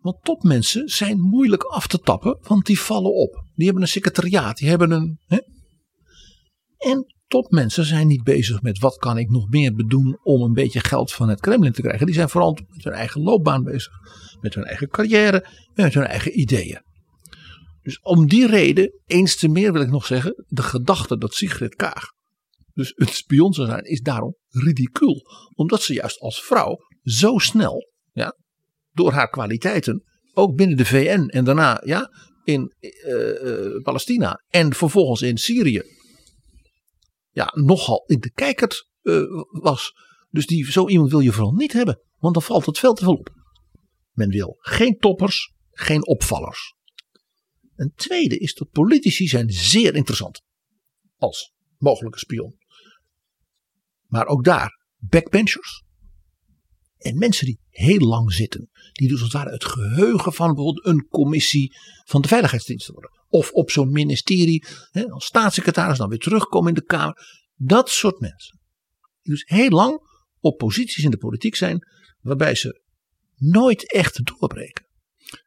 Want topmensen zijn moeilijk af te tappen, want die vallen op. Die hebben een secretariaat, die hebben een. Hè? En topmensen zijn niet bezig met wat kan ik nog meer bedoen om een beetje geld van het Kremlin te krijgen. Die zijn vooral met hun eigen loopbaan bezig, met hun eigen carrière en met hun eigen ideeën. Dus om die reden, eens te meer wil ik nog zeggen, de gedachte dat Sigrid Kaag dus een spion zou zijn, is daarom ridicuul. Omdat ze juist als vrouw zo snel, ja, door haar kwaliteiten, ook binnen de VN en daarna ja, in eh, eh, Palestina en vervolgens in Syrië, ja, nogal in de kijker eh, was. Dus die, zo iemand wil je vooral niet hebben, want dan valt het veel te veel op. Men wil geen toppers, geen opvallers. Een tweede is dat politici zijn zeer interessant als mogelijke spion. Maar ook daar backbenchers. En mensen die heel lang zitten. Die dus als het ware het geheugen van bijvoorbeeld een commissie van de veiligheidsdiensten worden. Of op zo'n ministerie hè, als staatssecretaris dan weer terugkomen in de Kamer. Dat soort mensen. Die dus heel lang op posities in de politiek zijn. Waarbij ze nooit echt doorbreken.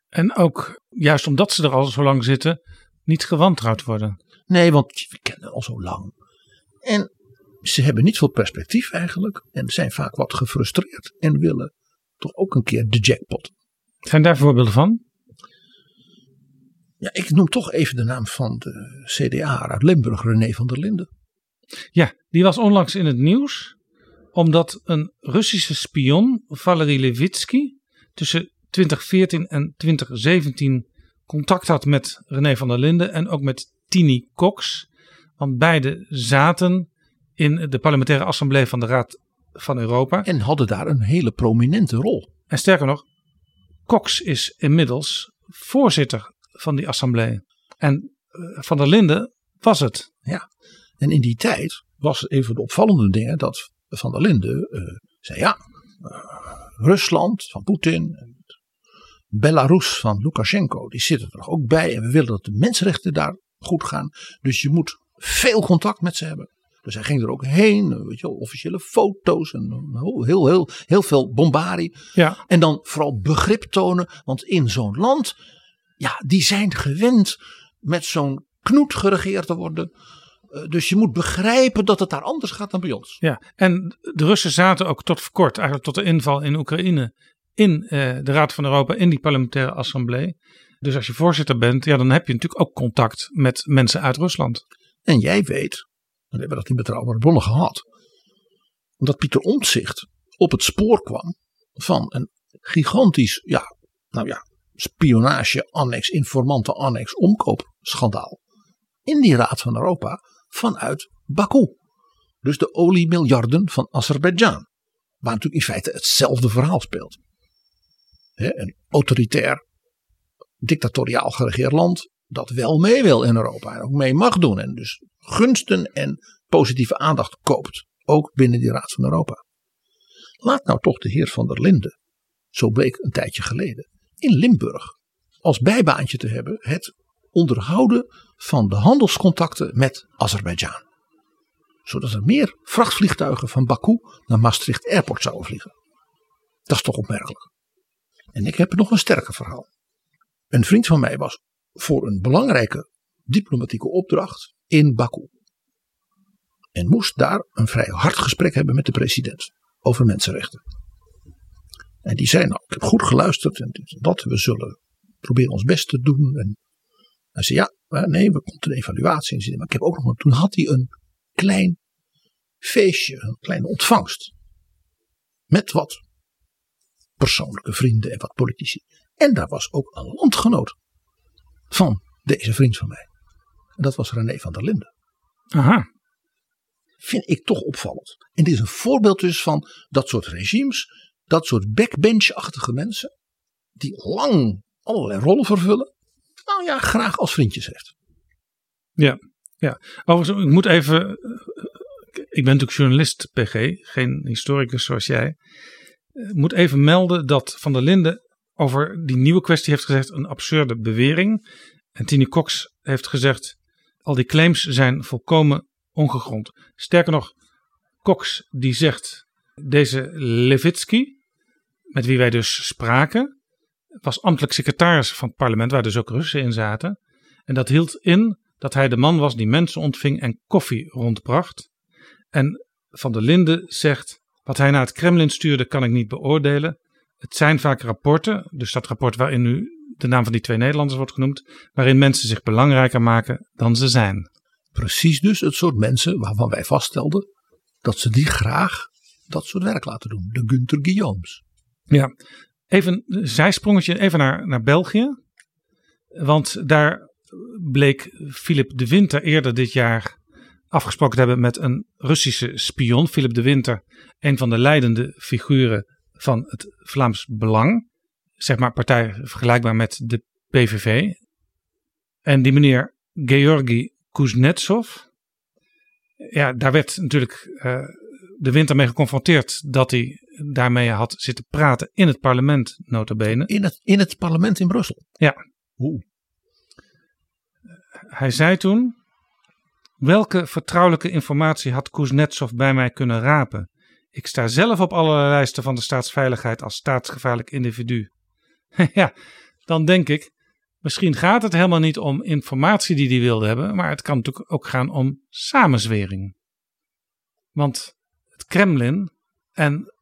En ook, juist omdat ze er al zo lang zitten, niet gewantrouwd worden. Nee, want we kennen al zo lang. En ze hebben niet veel perspectief eigenlijk. En zijn vaak wat gefrustreerd. En willen toch ook een keer de jackpot. Zijn daar voorbeelden van? Ja, ik noem toch even de naam van de CDA uit Limburg, René van der Linden. Ja, die was onlangs in het nieuws. Omdat een Russische spion, Valery Levitsky, tussen 2014 en 2017 contact had met René van der Linden en ook met Tini Cox. Want beide zaten in de parlementaire assemblee van de Raad van Europa. En hadden daar een hele prominente rol. En sterker nog, Cox is inmiddels voorzitter van die assemblee. En eh, Van der Linden was het. Ja, en in die tijd was een van de opvallende dingen dat Van der Linden eh, zei ja, eh, Rusland van Poetin, Belarus van Lukashenko, die zitten er ook bij. En we willen dat de mensenrechten daar goed gaan. Dus je moet veel contact met ze hebben. Dus hij ging er ook heen, weet je, wel, officiële foto's en heel, heel, heel, heel veel bombarie. Ja. En dan vooral begrip tonen, want in zo'n land, ja, die zijn gewend met zo'n knoet geregeerd te worden. Eh, Dus je moet begrijpen dat het daar anders gaat dan bij ons. Ja, en de Russen zaten ook tot voor kort, eigenlijk tot de inval in Oekraïne, in eh, de Raad van Europa, in die parlementaire assemblee. Dus als je voorzitter bent, ja, dan heb je natuurlijk ook contact met mensen uit Rusland. En jij weet, we hebben dat in betrouwbare bronnen gehad, dat Pieter Omtzigt op het spoor kwam van een gigantisch, ja, nou ja, spionage, annex, informanten, annex, omkoopschandaal in die Raad van Europa vanuit Baku. Dus de oliemiljarden van Azerbeidzjan. Waar natuurlijk in feite hetzelfde verhaal speelt. Een autoritair, dictatoriaal geregeerd land dat wel mee wil in Europa en ook mee mag doen. En dus gunsten en positieve aandacht koopt. Ook binnen die Raad van Europa. Laat nou toch de heer van der Linden, zo bleek een tijdje geleden, in Limburg als bijbaantje te hebben het onderhouden van de handelscontacten met Azerbeidzjan. Zodat er meer vrachtvliegtuigen van Baku naar Maastricht Airport zouden vliegen. Dat is toch opmerkelijk. En ik heb nog een sterker verhaal. Een vriend van mij was voor een belangrijke diplomatieke opdracht in Baku. En moest daar een vrij hard gesprek hebben met de president over mensenrechten. En die zei nou, ik heb goed geluisterd en dat, we zullen proberen ons best te doen. En hij zei ja, maar nee, we komt een evaluatie in. Maar ik heb ook nog, toen had hij een klein feestje, een kleine ontvangst. Met wat persoonlijke vrienden en wat politici. En daar was ook een landgenoot van deze vriend van mij. En dat was René van der Linden. Aha. Vind ik toch opvallend. En dit is een voorbeeld dus van dat soort regimes, dat soort backbench-achtige mensen, die lang allerlei rollen vervullen, nou ja, graag als vriendjes heeft. Ja, ja. Overigens, ik moet even. Ik ben natuurlijk journalist, PG, geen historicus zoals jij. Ik moet even melden dat Van der Linden over die nieuwe kwestie heeft gezegd een absurde bewering. En Tini Cox heeft gezegd: al die claims zijn volkomen ongegrond. Sterker nog, Cox die zegt: deze Levitsky, met wie wij dus spraken, was ambtelijk secretaris van het parlement, waar dus ook Russen in zaten. En dat hield in dat hij de man was die mensen ontving en koffie rondbracht. En Van der Linden zegt: wat hij naar het Kremlin stuurde, kan ik niet beoordelen. Het zijn vaak rapporten, dus dat rapport waarin nu de naam van die twee Nederlanders wordt genoemd, waarin mensen zich belangrijker maken dan ze zijn. Precies dus het soort mensen waarvan wij vaststelden dat ze die graag dat soort werk laten doen. De Gunther Guillaumes. Ja, even een zijsprongetje even naar, naar België. Want daar bleek Philip de Winter eerder dit jaar afgesproken te hebben met een Russische spion. Philip de Winter, een van de leidende figuren van het Vlaams Belang. Zeg maar partij vergelijkbaar met de PVV. En die meneer Georgi Kuznetsov. Ja, daar werd natuurlijk uh, de Winter mee geconfronteerd dat hij daarmee had zitten praten in het parlement, notabene. In het, in het parlement in Brussel? Ja. Oeh. Hij zei toen, welke vertrouwelijke informatie had Kuznetsov bij mij kunnen rapen? Ik sta zelf op allerlei lijsten van de staatsveiligheid als staatsgevaarlijk individu. ja, dan denk ik, misschien gaat het helemaal niet om informatie die hij wilde hebben, maar het kan natuurlijk ook gaan om samenzwering. Want het Kremlin en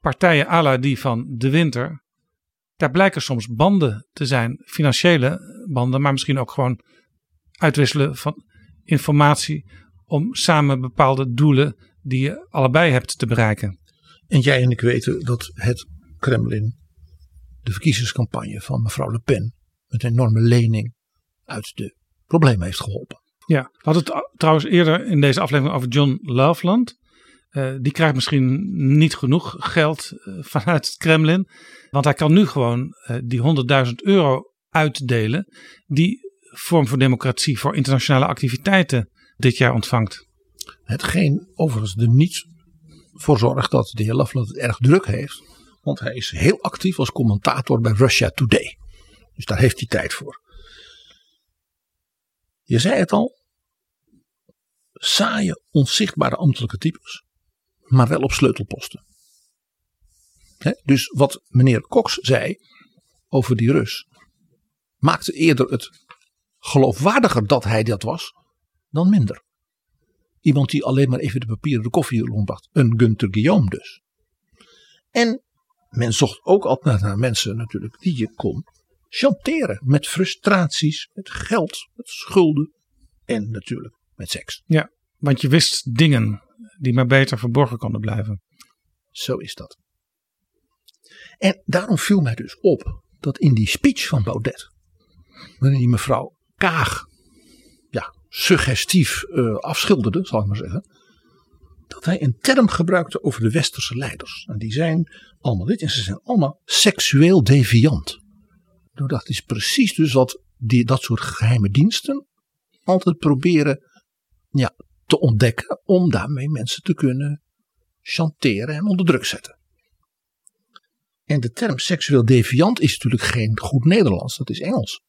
partijen à la die van de winter, daar blijken soms banden te zijn, financiële banden, maar misschien ook gewoon uitwisselen van informatie om samen bepaalde doelen die je allebei hebt te bereiken. En jij en ik weten dat het Kremlin de verkiezingscampagne van mevrouw Le Pen met een enorme lening uit de problemen heeft geholpen. Ja, we hadden het trouwens eerder in deze aflevering over John Loveland. eh, die krijgt misschien niet genoeg geld eh, vanuit het Kremlin. Want hij kan nu gewoon eh, die 100.000 euro uitdelen. Die Vorm voor Democratie voor internationale activiteiten dit jaar ontvangt. Hetgeen overigens er niet voor zorgt dat de heer Loveland het erg druk heeft. Want hij is heel actief als commentator bij Russia Today. Dus daar heeft hij tijd voor. Je zei het al. Saaie, onzichtbare ambtelijke types. Maar wel op sleutelposten. Dus wat meneer Cox zei over die Rus. Maakte eerder het geloofwaardiger dat hij dat was. Dan minder. Iemand die alleen maar even de papieren de koffie rondbracht. Een Gunther Guillaume dus. En men zocht ook altijd naar mensen natuurlijk die je kon chanteren. Met frustraties, met geld, met schulden en natuurlijk met seks. Ja, want je wist dingen die maar beter verborgen konden blijven. Zo is dat. En daarom viel mij dus op dat in die speech van Baudet, waarin die mevrouw Kaag ja, suggestief uh, afschilderde, zal ik maar zeggen, dat hij een term gebruikte over de westerse leiders. En die zijn allemaal dit en ze zijn allemaal seksueel deviant. Nou, dat is precies dus wat die, dat soort geheime diensten altijd proberen ja, te ontdekken om daarmee mensen te kunnen chanteren en onder druk zetten. En de term seksueel deviant is natuurlijk geen goed Nederlands, dat is Engels.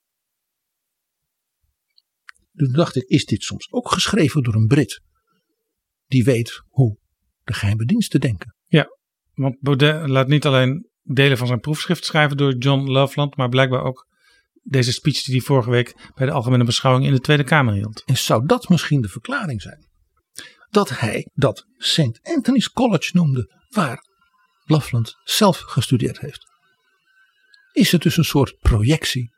Toen dacht ik, is dit soms ook geschreven door een Brit die weet hoe de geheime diensten denken? Ja, want Baudet laat niet alleen delen van zijn proefschrift schrijven door John Loveland, maar blijkbaar ook deze speech die hij vorige week bij de Algemene Beschouwing in de Tweede Kamer hield. En zou dat misschien de verklaring zijn? Dat hij dat St. Anthony's College noemde, waar Loveland zelf gestudeerd heeft. Is het dus een soort projectie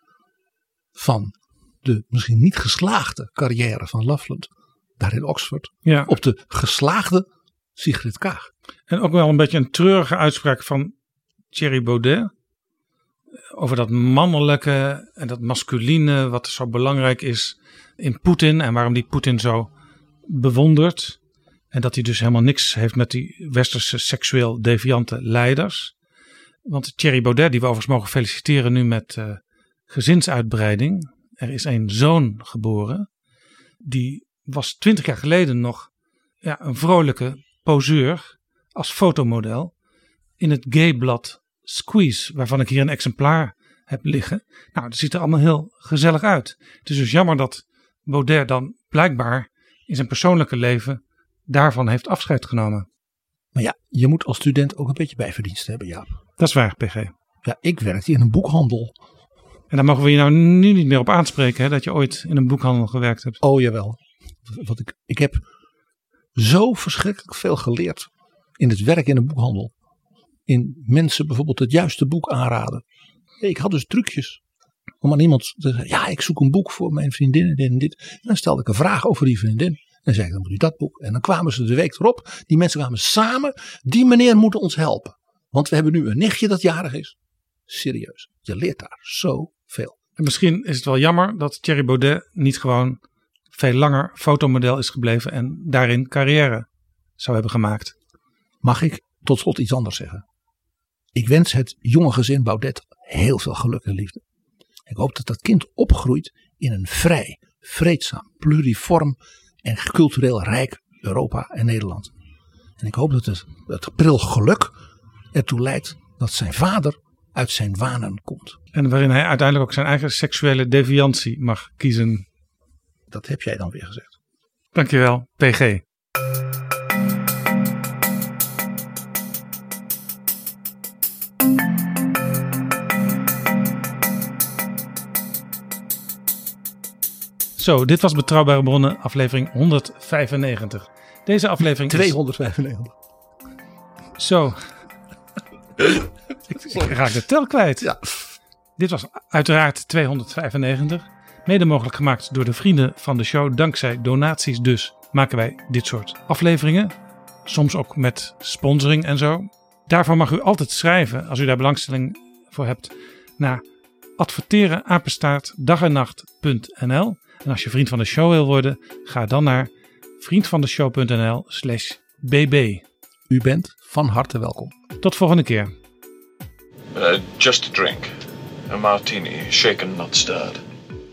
van de misschien niet geslaagde carrière van Loveland daar in Oxford ja. op de geslaagde Sigrid Kaag. En ook wel een beetje een treurige uitspraak van Thierry Baudet. Over dat mannelijke en dat masculine, wat zo belangrijk is in Poetin. En waarom die Poetin zo bewondert. En dat hij dus helemaal niks heeft met die westerse seksueel deviante leiders. Want Thierry Baudet, die we overigens mogen feliciteren nu met uh, gezinsuitbreiding. Er is een zoon geboren. Die was twintig jaar geleden nog ja, een vrolijke poseur als fotomodel in het gayblad Squeeze, waarvan ik hier een exemplaar heb liggen. Nou, dat ziet er allemaal heel gezellig uit. Het is dus jammer dat Baudet dan blijkbaar in zijn persoonlijke leven daarvan heeft afscheid genomen. Maar ja, je moet als student ook een beetje bijverdiensten hebben, Jaap. Dat is waar, PG. Ja, ik werkte in een boekhandel. En daar mogen we je nou nu niet meer op aanspreken, hè, dat je ooit in een boekhandel gewerkt hebt. Oh, jawel. Wat ik, ik heb zo verschrikkelijk veel geleerd in het werk in een boekhandel. In mensen bijvoorbeeld het juiste boek aanraden. Ik had dus trucjes. Om aan iemand te zeggen, ja ik zoek een boek voor mijn vriendin en dit en dit. En dan stelde ik een vraag over die vriendin. En zei ik, dan moet u dat boek. En dan kwamen ze de week erop. Die mensen kwamen samen. Die meneer moet ons helpen. Want we hebben nu een nichtje dat jarig is. Serieus. Je leert daar zoveel. En misschien is het wel jammer dat Thierry Baudet niet gewoon veel langer fotomodel is gebleven. En daarin carrière zou hebben gemaakt. Mag ik tot slot iets anders zeggen? Ik wens het jonge gezin Baudet heel veel geluk en liefde. Ik hoop dat dat kind opgroeit in een vrij, vreedzaam, pluriform en cultureel rijk Europa en Nederland. En ik hoop dat het, het pril geluk ertoe leidt dat zijn vader uit zijn wanen komt. En waarin hij uiteindelijk ook zijn eigen seksuele deviantie mag kiezen. Dat heb jij dan weer gezegd. Dankjewel, PG. Zo, dit was Betrouwbare Bronnen, aflevering 195. Deze aflevering 295. Is... Zo. ik, ik raak de tel kwijt. Ja. Dit was uiteraard 295. Mede mogelijk gemaakt door de vrienden van de show. Dankzij donaties dus maken wij dit soort afleveringen. Soms ook met sponsoring en zo. Daarvoor mag u altijd schrijven, als u daar belangstelling voor hebt, naar adverteren dagennacht.nl. En als je vriend van de show wil worden, ga dan naar vriendvandeshow.nl slash bb. U bent van harte welkom. Tot volgende keer. Uh, just a drink. A martini, shaken not stirred.